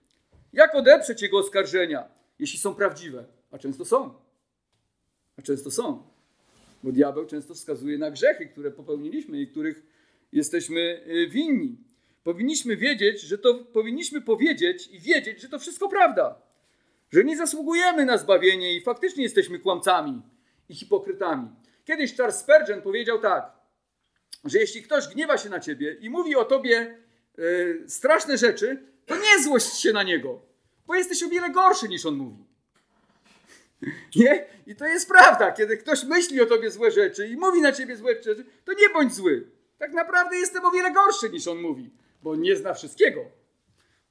Jak odeprzeć Jego oskarżenia, jeśli są prawdziwe? A często są. A często są. Bo diabeł często wskazuje na grzechy, które popełniliśmy i których jesteśmy y, winni. Powinniśmy wiedzieć, że to powinniśmy powiedzieć i wiedzieć, że to wszystko prawda. Że nie zasługujemy na zbawienie i faktycznie jesteśmy kłamcami i hipokrytami. Kiedyś Charles Spurgeon powiedział tak, że jeśli ktoś gniewa się na ciebie i mówi o tobie yy, straszne rzeczy, to nie złość się na niego, bo jesteś o wiele gorszy niż on mówi. <laughs> Nie? I to jest prawda. Kiedy ktoś myśli o tobie złe rzeczy i mówi na ciebie złe rzeczy, to nie bądź zły. Tak naprawdę jestem o wiele gorszy niż on mówi, bo nie zna wszystkiego.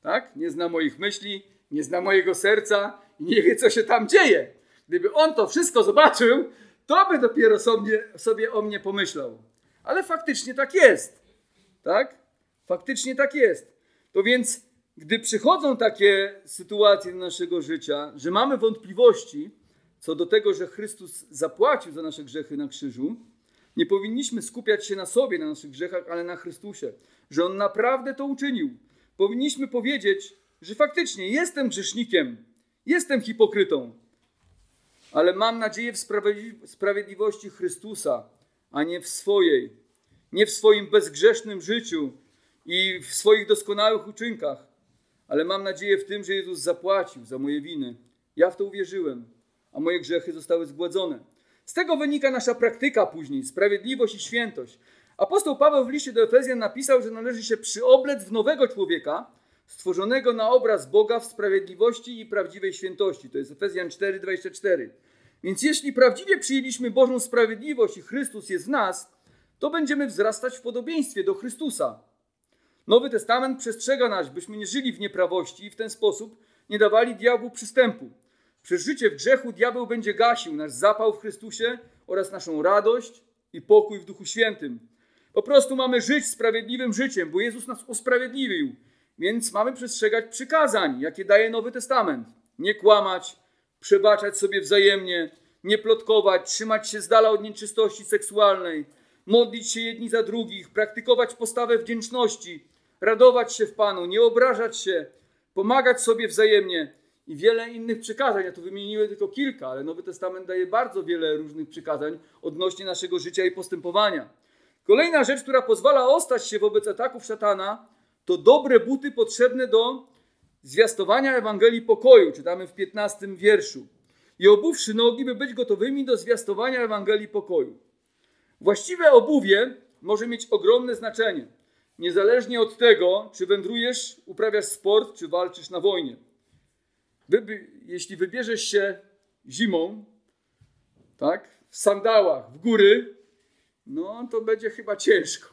Tak? Nie zna moich myśli, nie zna mojego serca i nie wie, co się tam dzieje. Gdyby on to wszystko zobaczył, to by dopiero sobie, sobie o mnie pomyślał. Ale faktycznie tak jest. Tak? Faktycznie tak jest. To więc, gdy przychodzą takie sytuacje do naszego życia, że mamy wątpliwości co do tego, że Chrystus zapłacił za nasze grzechy na krzyżu, nie powinniśmy skupiać się na sobie, na naszych grzechach, ale na Chrystusie, że On naprawdę to uczynił. Powinniśmy powiedzieć, że faktycznie jestem grzesznikiem, jestem hipokrytą, ale mam nadzieję w sprawiedliwości Chrystusa, a nie w swojej, nie w swoim bezgrzesznym życiu i w swoich doskonałych uczynkach, ale mam nadzieję w tym, że Jezus zapłacił za moje winy. Ja w to uwierzyłem, a moje grzechy zostały zgładzone. Z tego wynika nasza praktyka później, sprawiedliwość i świętość. Apostoł Paweł w liście do Efezjan napisał, że należy się przyoblec w nowego człowieka, stworzonego na obraz Boga w sprawiedliwości i prawdziwej świętości. To jest Efezjan 4:24. Więc jeśli prawdziwie przyjęliśmy Bożą sprawiedliwość i Chrystus jest w nas, to będziemy wzrastać w podobieństwie do Chrystusa. Nowy Testament przestrzega nas, byśmy nie żyli w nieprawości i w ten sposób nie dawali diabłu przystępu. Przez życie w grzechu diabeł będzie gasił nasz zapał w Chrystusie oraz naszą radość i pokój w Duchu Świętym. Po prostu mamy żyć sprawiedliwym życiem, bo Jezus nas usprawiedliwił, więc mamy przestrzegać przykazań, jakie daje Nowy Testament. Nie kłamać, przebaczać sobie wzajemnie, nie plotkować, trzymać się z dala od nieczystości seksualnej, modlić się jedni za drugich, praktykować postawę wdzięczności, radować się w Panu, nie obrażać się, pomagać sobie wzajemnie i wiele innych przykazań. Ja tu wymieniłem tylko kilka, ale Nowy Testament daje bardzo wiele różnych przykazań odnośnie naszego życia i postępowania. Kolejna rzecz, która pozwala ostać się wobec ataków szatana, to dobre buty potrzebne do zwiastowania Ewangelii pokoju. Czytamy w 15 wierszu. I obuwszy nogi, by być gotowymi do zwiastowania Ewangelii pokoju. Właściwe obuwie może mieć ogromne znaczenie, niezależnie od tego, czy wędrujesz, uprawiasz sport, czy walczysz na wojnie. Wy, jeśli wybierzesz się zimą, tak, w sandałach, w góry, no to będzie chyba ciężko,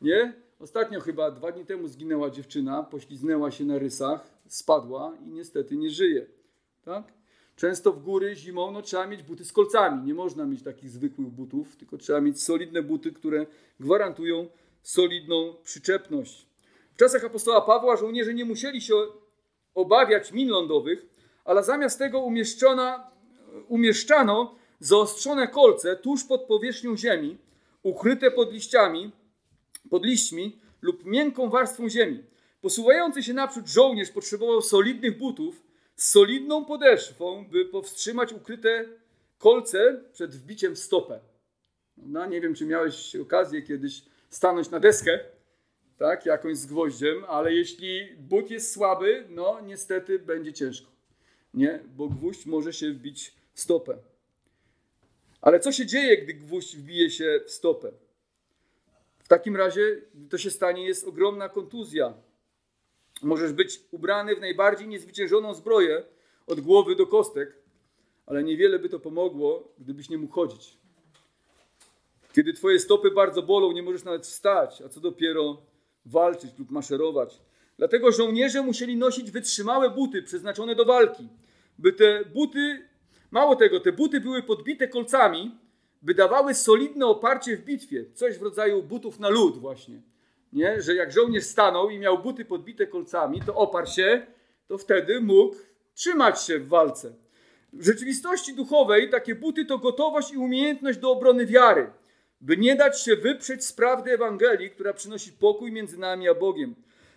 nie? Ostatnio chyba dwa dni temu zginęła dziewczyna, pośliznęła się na rysach, spadła i niestety nie żyje, tak? Często w góry zimą no, trzeba mieć buty z kolcami. Nie można mieć takich zwykłych butów, tylko trzeba mieć solidne buty, które gwarantują solidną przyczepność. W czasach apostoła Pawła żołnierze nie musieli się obawiać min lądowych, ale zamiast tego umieszczano zaostrzone kolce tuż pod powierzchnią ziemi, ukryte pod liściami, pod liśćmi lub miękką warstwą ziemi. Posuwający się naprzód żołnierz potrzebował solidnych butów z solidną podeszwą, by powstrzymać ukryte kolce przed wbiciem w stopę. No, nie wiem, czy miałeś okazję kiedyś stanąć na deskę tak, jakąś z gwoździem, ale jeśli but jest słaby, no niestety będzie ciężko, nie? Bo gwóźdź może się wbić w stopę. Ale co się dzieje, gdy gwóźdź wbije się w stopę? W takim razie, gdy to się stanie, jest ogromna kontuzja. Możesz być ubrany w najbardziej niezwyciężoną zbroję od głowy do kostek, ale niewiele by to pomogło, gdybyś nie mógł chodzić. Kiedy twoje stopy bardzo bolą, nie możesz nawet wstać, a co dopiero walczyć lub maszerować. Dlatego żołnierze musieli nosić wytrzymałe buty przeznaczone do walki, by te buty, mało tego, te buty były podbite kolcami, by dawały solidne oparcie w bitwie, coś w rodzaju butów na lód właśnie. Nie? Że jak żołnierz stanął i miał buty podbite kolcami, to oparł się to wtedy mógł trzymać się w walce. W rzeczywistości duchowej takie buty to gotowość i umiejętność do obrony wiary, by nie dać się wyprzeć z prawdy Ewangelii, która przynosi pokój między nami a Bogiem.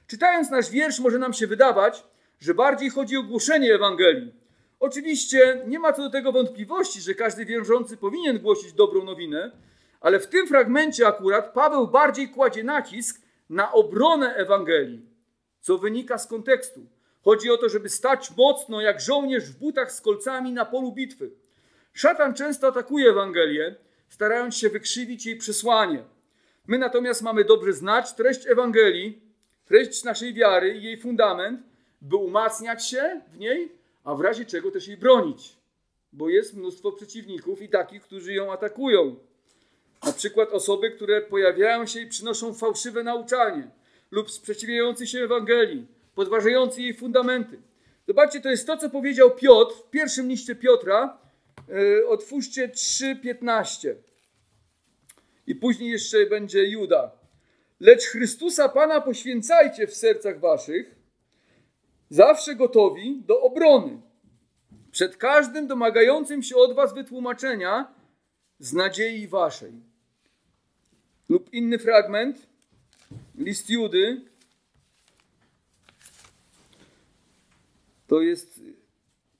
Czytając nasz wiersz, może nam się wydawać, że bardziej chodzi o głoszenie Ewangelii. Oczywiście nie ma co do tego wątpliwości, że każdy wierzący powinien głosić dobrą nowinę, ale w tym fragmencie akurat Paweł bardziej kładzie nacisk na obronę Ewangelii, co wynika z kontekstu. Chodzi o to, żeby stać mocno jak żołnierz w butach z kolcami na polu bitwy. Szatan często atakuje Ewangelię, starając się wykrzywić jej przesłanie. My natomiast mamy dobrze znać treść Ewangelii, treść naszej wiary i jej fundament, by umacniać się w niej, a w razie czego też jej bronić. Bo jest mnóstwo przeciwników i takich, którzy ją atakują. Na przykład osoby, które pojawiają się i przynoszą fałszywe nauczanie lub sprzeciwiający się Ewangelii, podważający jej fundamenty. Zobaczcie, to jest to, co powiedział Piotr w pierwszym liście Piotra. Yy, otwórzcie 3,15. I później jeszcze będzie Juda. Lecz Chrystusa Pana poświęcajcie w sercach waszych, zawsze gotowi do obrony. Przed każdym domagającym się od was wytłumaczenia z nadziei waszej. Lub inny fragment, list Judy, to jest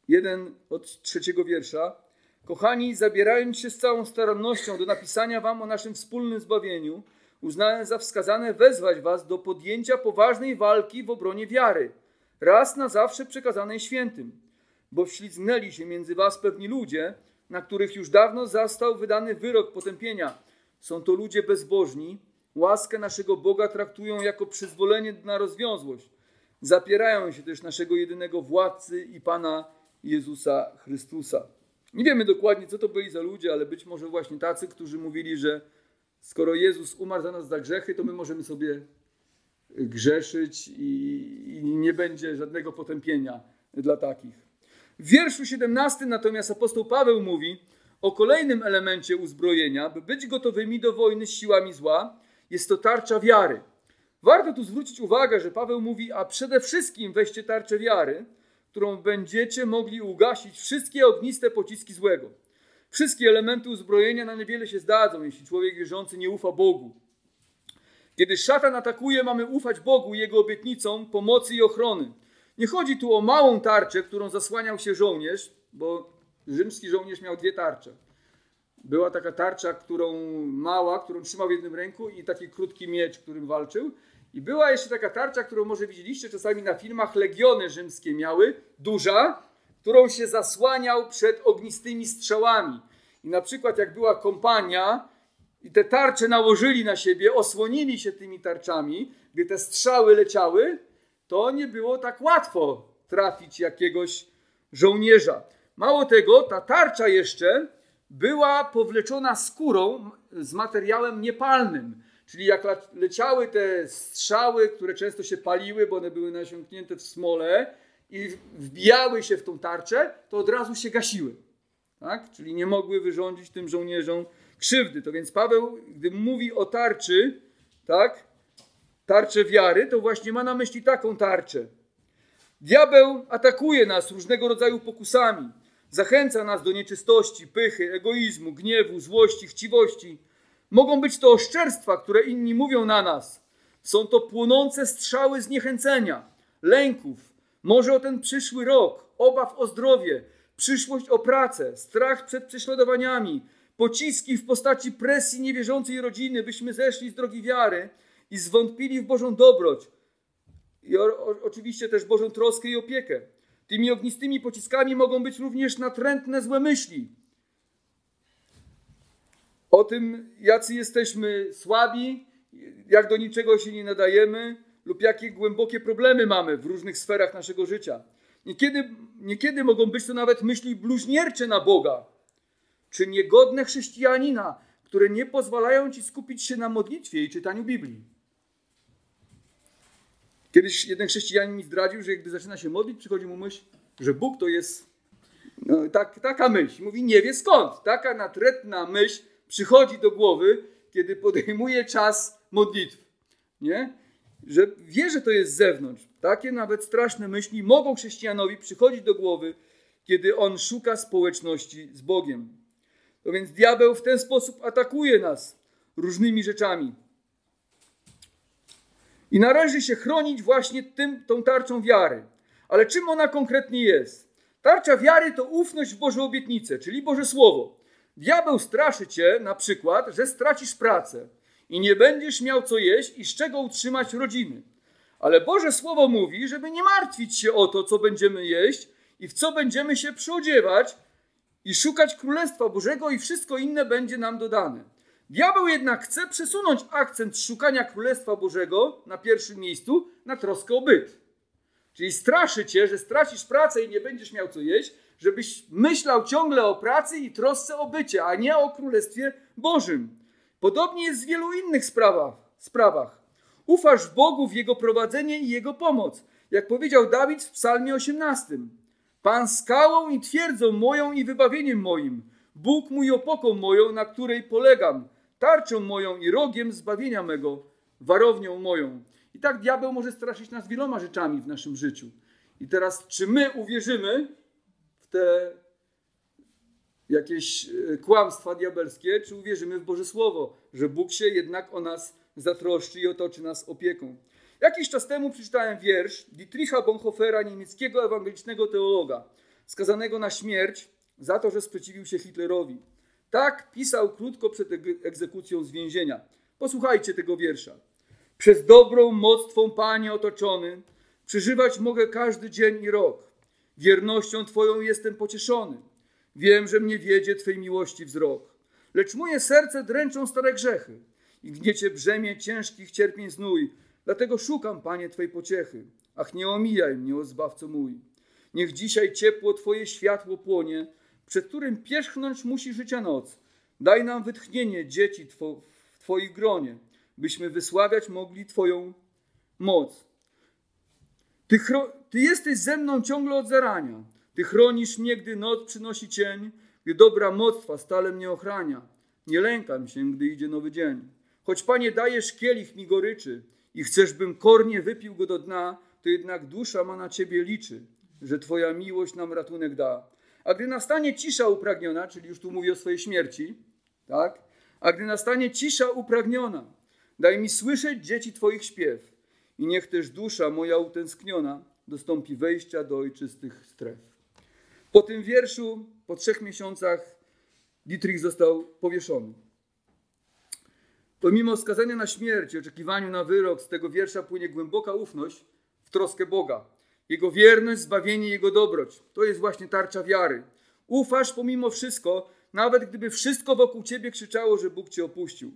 jeden od trzeciego wiersza. Kochani, zabierając się z całą starannością do napisania wam o naszym wspólnym zbawieniu, uznałem za wskazane wezwać was do podjęcia poważnej walki w obronie wiary, raz na zawsze przekazanej świętym, bo wślizgnęli się między was pewni ludzie, na których już dawno zastał wydany wyrok potępienia. Są to ludzie bezbożni, łaskę naszego Boga traktują jako przyzwolenie na rozwiązłość. Zapierają się też naszego jedynego władcy i Pana Jezusa Chrystusa. Nie wiemy dokładnie, co to byli za ludzie, ale być może właśnie tacy, którzy mówili, że skoro Jezus umarł za nas za grzechy, to my możemy sobie grzeszyć i, i nie będzie żadnego potępienia dla takich. W wierszu 17 natomiast apostoł Paweł mówi o kolejnym elemencie uzbrojenia, by być gotowymi do wojny z siłami zła. Jest to tarcza wiary. Warto tu zwrócić uwagę, że Paweł mówi, a przede wszystkim weźcie tarczę wiary, którą będziecie mogli ugasić wszystkie ogniste pociski złego. Wszystkie elementy uzbrojenia na niewiele się zdadzą, jeśli człowiek wierzący nie ufa Bogu. Kiedy szatan atakuje, mamy ufać Bogu Jego obietnicom pomocy i ochrony. Nie chodzi tu o małą tarczę, którą zasłaniał się żołnierz, bo rzymski żołnierz miał dwie tarcze. Była taka tarcza, którą mała, którą trzymał w jednym ręku i taki krótki miecz, którym walczył. I była jeszcze taka tarcza, którą może widzieliście czasami na filmach, legiony rzymskie miały, duża, którą się zasłaniał przed ognistymi strzałami. I na przykład jak była kompania i te tarcze nałożyli na siebie, osłonili się tymi tarczami, gdy te strzały leciały, to nie było tak łatwo trafić jakiegoś żołnierza. Mało tego, ta tarcza jeszcze była powleczona skórą z materiałem niepalnym. Czyli jak leciały te strzały, które często się paliły, bo one były nasiąknięte w smole i wbijały się w tą tarczę, to od razu się gasiły. Tak? Czyli nie mogły wyrządzić tym żołnierzom krzywdy. To więc Paweł, gdy mówi o tarczy, tak, tarczę wiary, to właśnie ma na myśli taką tarczę. Diabeł atakuje nas różnego rodzaju pokusami. Zachęca nas do nieczystości, pychy, egoizmu, gniewu, złości, chciwości. Mogą być to oszczerstwa, które inni mówią na nas. Są to płonące strzały zniechęcenia, lęków, może o ten przyszły rok, obaw o zdrowie, przyszłość o pracę, strach przed prześladowaniami, pociski w postaci presji niewierzącej rodziny, byśmy zeszli z drogi wiary i zwątpili w Bożą dobroć i o, o, oczywiście też Bożą troskę i opiekę. Tymi ognistymi pociskami mogą być również natrętne złe myśli. O tym, jacy jesteśmy słabi, jak do niczego się nie nadajemy lub jakie głębokie problemy mamy w różnych sferach naszego życia. Niekiedy, niekiedy mogą być to nawet myśli bluźniercze na Boga, czy niegodne chrześcijanina, które nie pozwalają ci skupić się na modlitwie i czytaniu Biblii. Kiedyś jeden chrześcijanin mi zdradził, że gdy zaczyna się modlić, przychodzi mu myśl, że Bóg to jest no, tak, taka myśl. Mówi, nie wie skąd. Taka natrętna myśl przychodzi do głowy, kiedy podejmuje czas modlitwy. Nie? że wie, że to jest z zewnątrz. Takie nawet straszne myśli mogą chrześcijanowi przychodzić do głowy, kiedy on szuka społeczności z Bogiem. To więc diabeł w ten sposób atakuje nas różnymi rzeczami. I należy się chronić właśnie tym, tą tarczą wiary. Ale czym ona konkretnie jest? Tarcza wiary to ufność w Boże obietnice, czyli Boże Słowo. Diabeł straszy cię na przykład, że stracisz pracę i nie będziesz miał co jeść i z czego utrzymać rodziny. Ale Boże Słowo mówi, żeby nie martwić się o to, co będziemy jeść i w co będziemy się przyodziewać i szukać Królestwa Bożego i wszystko inne będzie nam dodane. Diabeł jednak chce przesunąć akcent szukania Królestwa Bożego na pierwszym miejscu na troskę o byt. Czyli straszy cię, że stracisz pracę i nie będziesz miał co jeść, żebyś myślał ciągle o pracy i trosce o bycie, a nie o Królestwie Bożym. Podobnie jest w wielu innych sprawach. sprawach. Ufasz Bogu w Jego prowadzenie i Jego pomoc. Jak powiedział Dawid w psalmie 18. Pan skałą i twierdzą moją i wybawieniem moim. Bóg mój opoką moją, na której polegam. Tarczą moją i rogiem zbawienia mego. Warownią moją. I tak diabeł może straszyć nas wieloma rzeczami w naszym życiu. I teraz, czy my uwierzymy w te jakieś e, kłamstwa diabelskie, czy uwierzymy w Boże Słowo, że Bóg się jednak o nas zatroszczy i otoczy nas opieką. Jakiś czas temu przeczytałem wiersz Dietricha Bonhoeffera, niemieckiego ewangelicznego teologa, skazanego na śmierć za to, że sprzeciwił się Hitlerowi. Tak pisał krótko przed egzekucją z więzienia. Posłuchajcie tego wiersza. Przez dobrą moc Twą, Panie, otoczony, przeżywać mogę każdy dzień i rok. Wiernością Twoją jestem pocieszony. Wiem, że mnie wiedzie Twej miłości wzrok. Lecz moje serce dręczą stare grzechy i gniecie brzemię ciężkich cierpień znój. Dlatego szukam, Panie, Twej pociechy. Ach, nie omijaj mnie, o Zbawco mój. Niech dzisiaj ciepło Twoje światło płonie, przed którym pierzchnąć musi życia noc. Daj nam wytchnienie dzieci two, w Twoich gronie, byśmy wysławiać mogli Twoją moc. Ty, Ty jesteś ze mną ciągle od zarania. Ty chronisz mnie, gdy noc przynosi cień, gdy dobra moc Twa stale mnie ochrania. Nie lękam się, gdy idzie nowy dzień. Choć Panie dajesz kielich mi goryczy i chcesz, bym kornie wypił go do dna, to jednak dusza ma na Ciebie liczy, że Twoja miłość nam ratunek da. A gdy nastanie cisza upragniona, czyli już tu mówię o swojej śmierci, tak? A gdy nastanie cisza upragniona, daj mi słyszeć dzieci Twoich śpiew i niech też dusza moja utęskniona dostąpi wejścia do ojczystych stref. Po tym wierszu, po trzech miesiącach, Dietrich został powieszony. Pomimo skazania na śmierć i oczekiwaniu na wyrok, z tego wiersza płynie głęboka ufność w troskę Boga. Jego wierność, zbawienie, Jego dobroć. To jest właśnie tarcza wiary. Ufasz pomimo wszystko, nawet gdyby wszystko wokół Ciebie krzyczało, że Bóg Cię opuścił.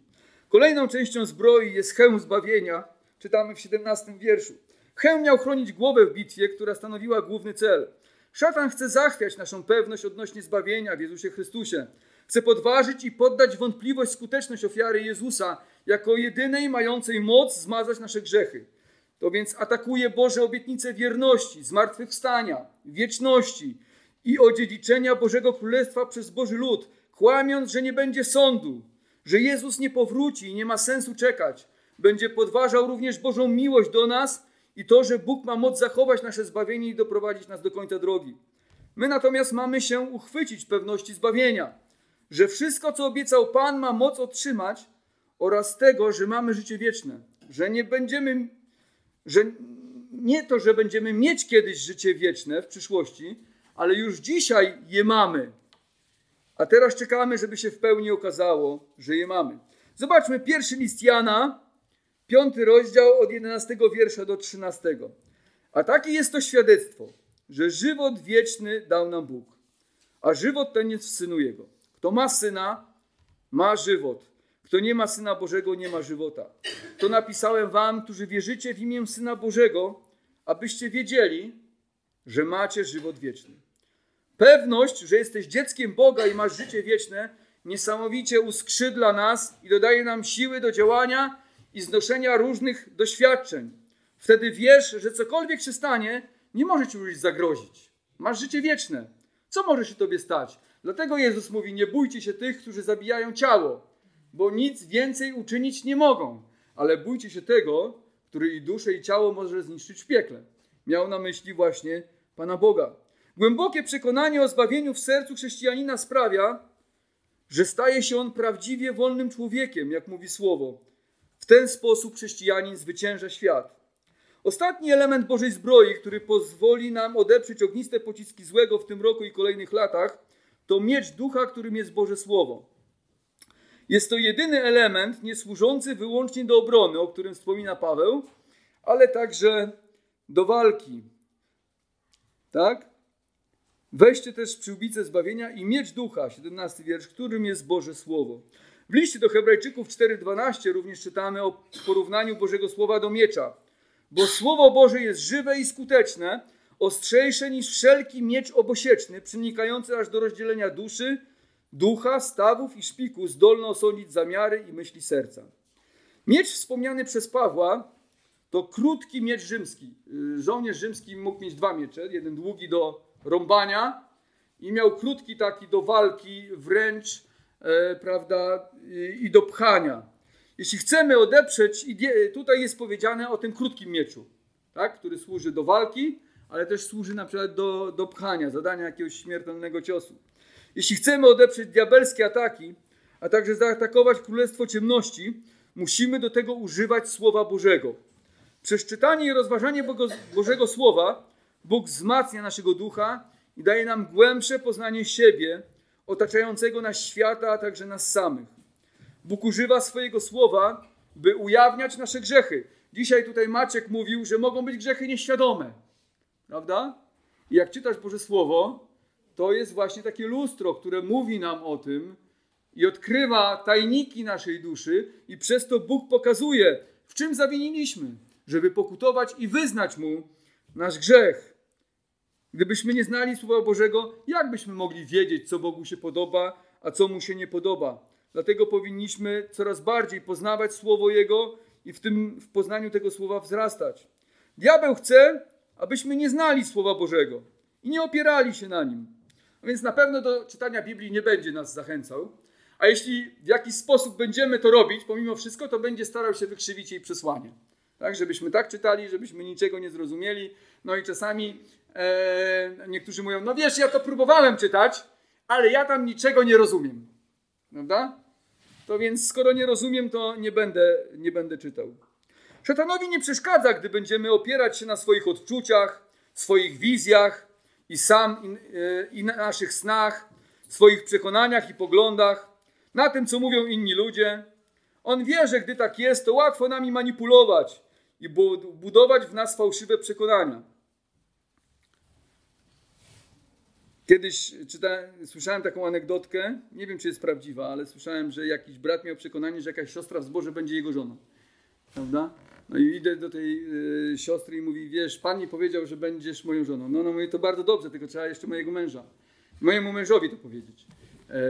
Kolejną częścią zbroi jest hełm zbawienia. Czytamy w 17 wierszu. Hełm miał chronić głowę w bitwie, która stanowiła główny cel. Szatan chce zachwiać naszą pewność odnośnie zbawienia w Jezusie Chrystusie. Chce podważyć i poddać wątpliwość skuteczność ofiary Jezusa jako jedynej mającej moc zmazać nasze grzechy. To więc atakuje Boże obietnice wierności, zmartwychwstania, wieczności i odziedziczenia Bożego Królestwa przez Boży lud, kłamiąc, że nie będzie sądu, że Jezus nie powróci i nie ma sensu czekać. Będzie podważał również Bożą miłość do nas i to, że Bóg ma moc zachować nasze zbawienie i doprowadzić nas do końca drogi. My natomiast mamy się uchwycić pewności zbawienia, że wszystko, co obiecał Pan, ma moc otrzymać oraz tego, że mamy życie wieczne, że nie będziemy, że nie to, że będziemy mieć kiedyś życie wieczne w przyszłości, ale już dzisiaj je mamy. A teraz czekamy, żeby się w pełni okazało, że je mamy. Zobaczmy pierwszy list Jana, piąty rozdział od 11 wiersza do 13. A takie jest to świadectwo, że żywot wieczny dał nam Bóg, a żywot ten jest w Synu Jego. Kto ma Syna, ma żywot. Kto nie ma Syna Bożego, nie ma żywota. To napisałem wam, którzy wierzycie w imię Syna Bożego, abyście wiedzieli, że macie żywot wieczny. Pewność, że jesteś dzieckiem Boga i masz życie wieczne, niesamowicie uskrzydla nas i dodaje nam siły do działania i znoszenia różnych doświadczeń. Wtedy wiesz, że cokolwiek się stanie, nie może ci już zagrozić. Masz życie wieczne. Co może się tobie stać? Dlatego Jezus mówi: Nie bójcie się tych, którzy zabijają ciało, bo nic więcej uczynić nie mogą, ale bójcie się tego, który i duszę, i ciało może zniszczyć w piekle. Miał na myśli właśnie Pana Boga. Głębokie przekonanie o zbawieniu w sercu chrześcijanina sprawia, że staje się on prawdziwie wolnym człowiekiem, jak mówi słowo. W ten sposób chrześcijanin zwycięża świat. Ostatni element Bożej zbroi, który pozwoli nam odeprzeć ogniste pociski złego w tym roku i kolejnych latach, to miecz ducha, którym jest Boże Słowo. Jest to jedyny element nie służący wyłącznie do obrony, o którym wspomina Paweł, ale także do walki. Tak? Weźcie też przyłbicę zbawienia i miecz ducha, 17 wiersz, którym jest Boże Słowo. W liście do Hebrajczyków 4:12 również czytamy o porównaniu Bożego Słowa do miecza. Bo Słowo Boże jest żywe i skuteczne, ostrzejsze niż wszelki miecz obosieczny, przenikający aż do rozdzielenia duszy, ducha, stawów i szpiku, zdolny osądzić zamiary i myśli serca. Miecz wspomniany przez Pawła to krótki miecz rzymski. Y, żołnierz rzymski mógł mieć dwa miecze, jeden długi do rąbania i miał krótki taki do walki, wręcz, e, prawda, i, i do pchania. Jeśli chcemy odeprzeć, tutaj jest powiedziane o tym krótkim mieczu, tak, który służy do walki, ale też służy na przykład do, do pchania, zadania jakiegoś śmiertelnego ciosu. Jeśli chcemy odeprzeć diabelskie ataki, a także zaatakować Królestwo Ciemności, musimy do tego używać Słowa Bożego. Przez czytanie i rozważanie Bożego Słowa Bóg wzmacnia naszego ducha i daje nam głębsze poznanie siebie, otaczającego nas świata, a także nas samych. Bóg używa swojego słowa, by ujawniać nasze grzechy. Dzisiaj tutaj Maciek mówił, że mogą być grzechy nieświadome. Prawda? I jak czytasz Boże Słowo, to jest właśnie takie lustro, które mówi nam o tym i odkrywa tajniki naszej duszy, i przez to Bóg pokazuje, w czym zawiniliśmy, żeby pokutować i wyznać Mu nasz grzech. Gdybyśmy nie znali Słowa Bożego, jak byśmy mogli wiedzieć, co Bogu się podoba, a co Mu się nie podoba? Dlatego powinniśmy coraz bardziej poznawać Słowo Jego i w tym w poznaniu tego Słowa wzrastać. Diabeł chce, abyśmy nie znali Słowa Bożego i nie opierali się na nim. A więc na pewno do czytania Biblii nie będzie nas zachęcał. A jeśli w jakiś sposób będziemy to robić, pomimo wszystko, to będzie starał się wykrzywić jej przesłanie. Tak, żebyśmy tak czytali, żebyśmy niczego nie zrozumieli. No i czasami e, niektórzy mówią, no wiesz, ja to próbowałem czytać, ale ja tam niczego nie rozumiem. Prawda? To więc skoro nie rozumiem, to nie będę, nie będę czytał. Szatanowi nie przeszkadza, gdy będziemy opierać się na swoich odczuciach, swoich wizjach i sam i, e, i na naszych snach, swoich przekonaniach i poglądach, na tym, co mówią inni ludzie. On wie, że gdy tak jest, to łatwo nami manipulować i budować w nas fałszywe przekonania. Kiedyś czytałem, słyszałem taką anegdotkę, nie wiem czy jest prawdziwa, ale słyszałem, że jakiś brat miał przekonanie, że jakaś siostra w zborze będzie jego żoną. Prawda? No i idę do tej y, siostry i mówi, wiesz, pan mi powiedział, że będziesz moją żoną. No, no mówię, to bardzo dobrze, tylko trzeba jeszcze mojego męża. Mojemu mężowi to powiedzieć. E,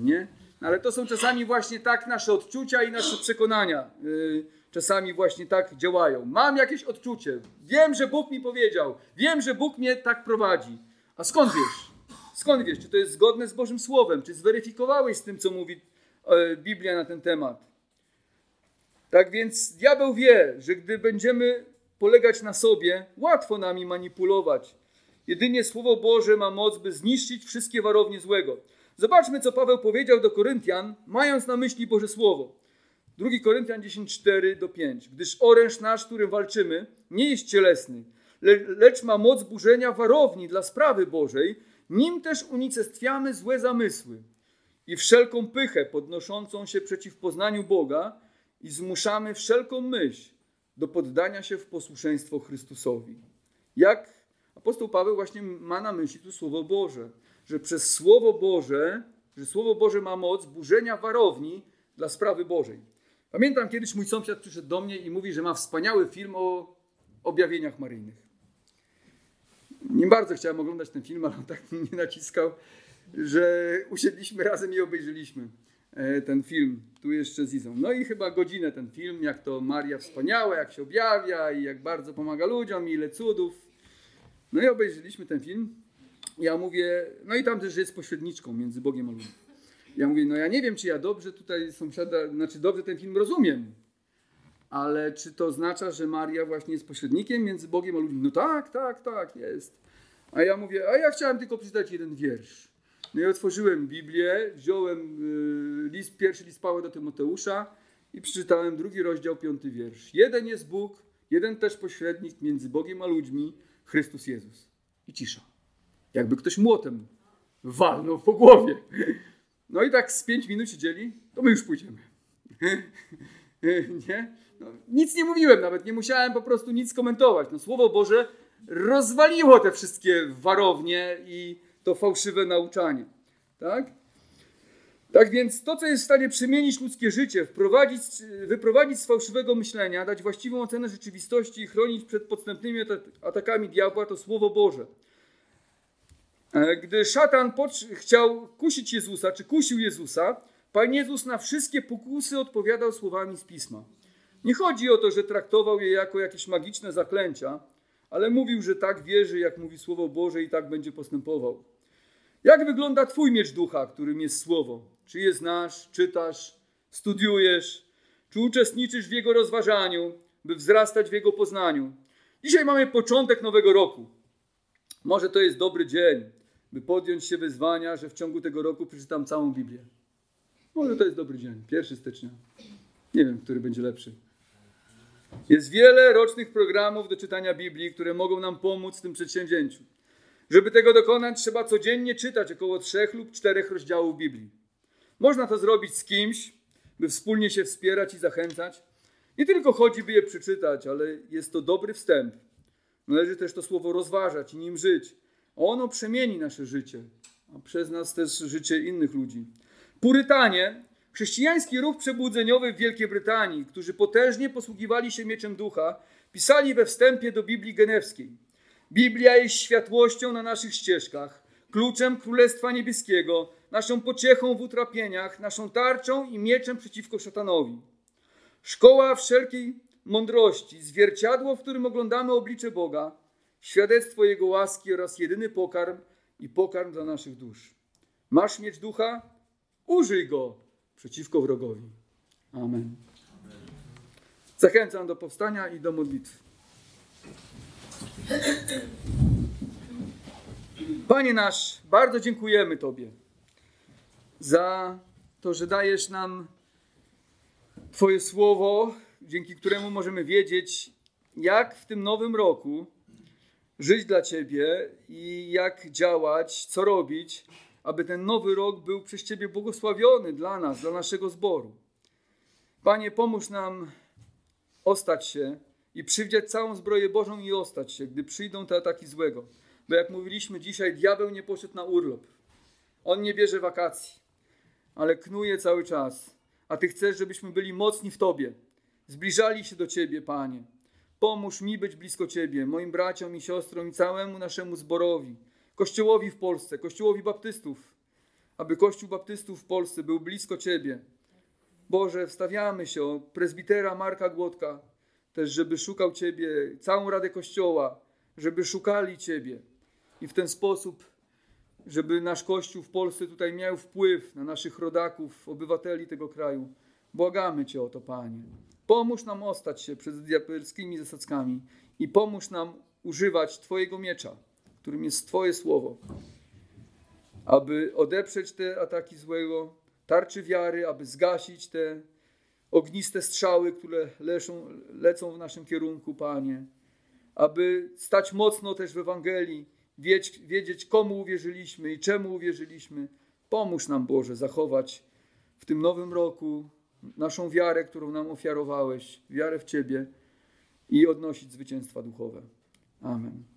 nie? No, ale to są czasami właśnie tak nasze odczucia i nasze przekonania. Y, czasami właśnie tak działają. Mam jakieś odczucie. Wiem, że Bóg mi powiedział. Wiem, że Bóg mnie tak prowadzi. A skąd wiesz? Skąd wiesz, czy to jest zgodne z Bożym Słowem? Czy zweryfikowałeś z tym, co mówi e, Biblia na ten temat? Tak więc diabeł wie, że gdy będziemy polegać na sobie, łatwo nami manipulować. Jedynie Słowo Boże ma moc, by zniszczyć wszystkie warownie złego. Zobaczmy, co Paweł powiedział do Koryntian, mając na myśli Boże Słowo. 2 Koryntian 10:4 do 5. Gdyż oręż nasz, którym walczymy, nie jest cielesny, le lecz ma moc burzenia warowni dla sprawy Bożej, nim też unicestwiamy złe zamysły i wszelką pychę podnoszącą się przeciw poznaniu Boga i zmuszamy wszelką myśl do poddania się w posłuszeństwo Chrystusowi. Jak apostoł Paweł właśnie ma na myśli tu Słowo Boże, że przez Słowo Boże, że Słowo Boże ma moc burzenia warowni dla sprawy Bożej. Pamiętam kiedyś mój sąsiad przyszedł do mnie i mówi, że ma wspaniały film o objawieniach maryjnych. Nie bardzo chciałem oglądać ten film, ale on tak mnie naciskał, że usiedliśmy razem i obejrzeliśmy ten film, tu jeszcze z Izą. No i chyba godzinę ten film, jak to Maria wspaniała, jak się objawia i jak bardzo pomaga ludziom, i ile cudów. No i obejrzeliśmy ten film. Ja mówię, no i tam też jest pośredniczką między Bogiem a ludźmi. Ja mówię, no ja nie wiem, czy ja dobrze tutaj sąsiada, znaczy dobrze ten film rozumiem, ale czy to oznacza, że Maria właśnie jest pośrednikiem między Bogiem a ludźmi? No tak, tak, tak, jest. A ja mówię, a ja chciałem tylko przeczytać jeden wiersz. No i otworzyłem Biblię, wziąłem y, list, pierwszy list Pawła do Tymoteusza i przeczytałem drugi rozdział, piąty wiersz. Jeden jest Bóg, jeden też pośrednik między Bogiem a ludźmi, Chrystus Jezus. I cisza. Jakby ktoś młotem walnął po głowie. No i tak z pięć minut siedzieli, to my już pójdziemy. <laughs> nie? No, nic nie mówiłem nawet, nie musiałem po prostu nic komentować. No, Słowo Boże rozwaliło te wszystkie warownie i to fałszywe nauczanie. Tak? Tak więc to, co jest w stanie przemienić ludzkie życie, wyprowadzić z fałszywego myślenia, dać właściwą ocenę rzeczywistości i chronić przed podstępnymi atakami diabła, to Słowo Boże. E, gdy szatan chciał kusić Jezusa, czy kusił Jezusa, Pan Jezus na wszystkie pokusy odpowiadał słowami z Pisma. Nie chodzi o to, że traktował je jako jakieś magiczne zaklęcia, ale mówił, że tak wierzy, jak mówi Słowo Boże i tak będzie postępował. Jak wygląda Twój miecz ducha, którym jest Słowo? Czy je znasz, czytasz, studiujesz? Czy uczestniczysz w jego rozważaniu, by wzrastać w jego poznaniu? Dzisiaj mamy początek nowego roku. Może to jest dobry dzień, by podjąć się wyzwania, że w ciągu tego roku przeczytam całą Biblię. Może to jest dobry dzień, 1 stycznia. Nie wiem, który będzie lepszy. Jest wiele rocznych programów do czytania Biblii, które mogą nam pomóc w tym przedsięwzięciu. Żeby tego dokonać, trzeba codziennie czytać około trzech lub czterech rozdziałów Biblii. Można to zrobić z kimś, by wspólnie się wspierać i zachęcać. Nie tylko chodzi, by je przeczytać, ale jest to dobry wstęp. Należy też to słowo rozważać i nim żyć. Ono przemieni nasze życie, a przez nas też życie innych ludzi. Purytanie, chrześcijański ruch przebudzeniowy w Wielkiej Brytanii, którzy potężnie posługiwali się mieczem ducha, pisali we wstępie do Biblii Genewskiej. Biblia jest światłością na naszych ścieżkach, kluczem Królestwa Niebieskiego, naszą pociechą w utrapieniach, naszą tarczą i mieczem przeciwko szatanowi. Szkoła wszelkiej mądrości, zwierciadło, w którym oglądamy oblicze Boga, świadectwo Jego łaski oraz jedyny pokarm i pokarm dla naszych dusz. Masz mieć ducha? Użyj go przeciwko wrogowi. Amen. Zachęcam do powstania i do modlitwy. Panie nasz, bardzo dziękujemy Tobie za to, że dajesz nam Twoje słowo, dzięki któremu możemy wiedzieć, jak w tym nowym roku żyć dla Ciebie i jak działać, co robić, aby ten nowy rok był przez Ciebie błogosławiony dla nas, dla naszego zboru. Panie, pomóż nam ostać się i przywdziać całą zbroję Bożą i ostać się, gdy przyjdą te ataki złego. Bo jak mówiliśmy dzisiaj, diabeł nie poszedł na urlop. On nie bierze wakacji, ale knuje cały czas. A Ty chcesz, żebyśmy byli mocni w Tobie, zbliżali się do Ciebie, Panie. Pomóż mi być blisko Ciebie, moim braciom i siostrom i całemu naszemu zborowi, Kościołowi w Polsce, Kościołowi Baptystów, aby Kościół Baptystów w Polsce był blisko Ciebie. Boże, wstawiamy się o prezbitera Marka Głodka, też żeby szukał Ciebie, całą Radę Kościoła, żeby szukali Ciebie i w ten sposób, żeby nasz Kościół w Polsce tutaj miał wpływ na naszych rodaków, obywateli tego kraju. Błagamy Cię o to, Panie. Pomóż nam ostać się przed diabelskimi zasadzkami i pomóż nam używać Twojego miecza, którym jest Twoje słowo, aby odeprzeć te ataki złego, tarczy wiary, aby zgasić te ogniste strzały, które lecą w naszym kierunku, Panie, aby stać mocno też w Ewangelii, wiedzieć, wiedzieć komu uwierzyliśmy i czemu uwierzyliśmy. Pomóż nam, Boże, zachować w tym nowym roku naszą wiarę, którą nam ofiarowałeś, wiarę w Ciebie i odnosić zwycięstwa duchowe. Amen.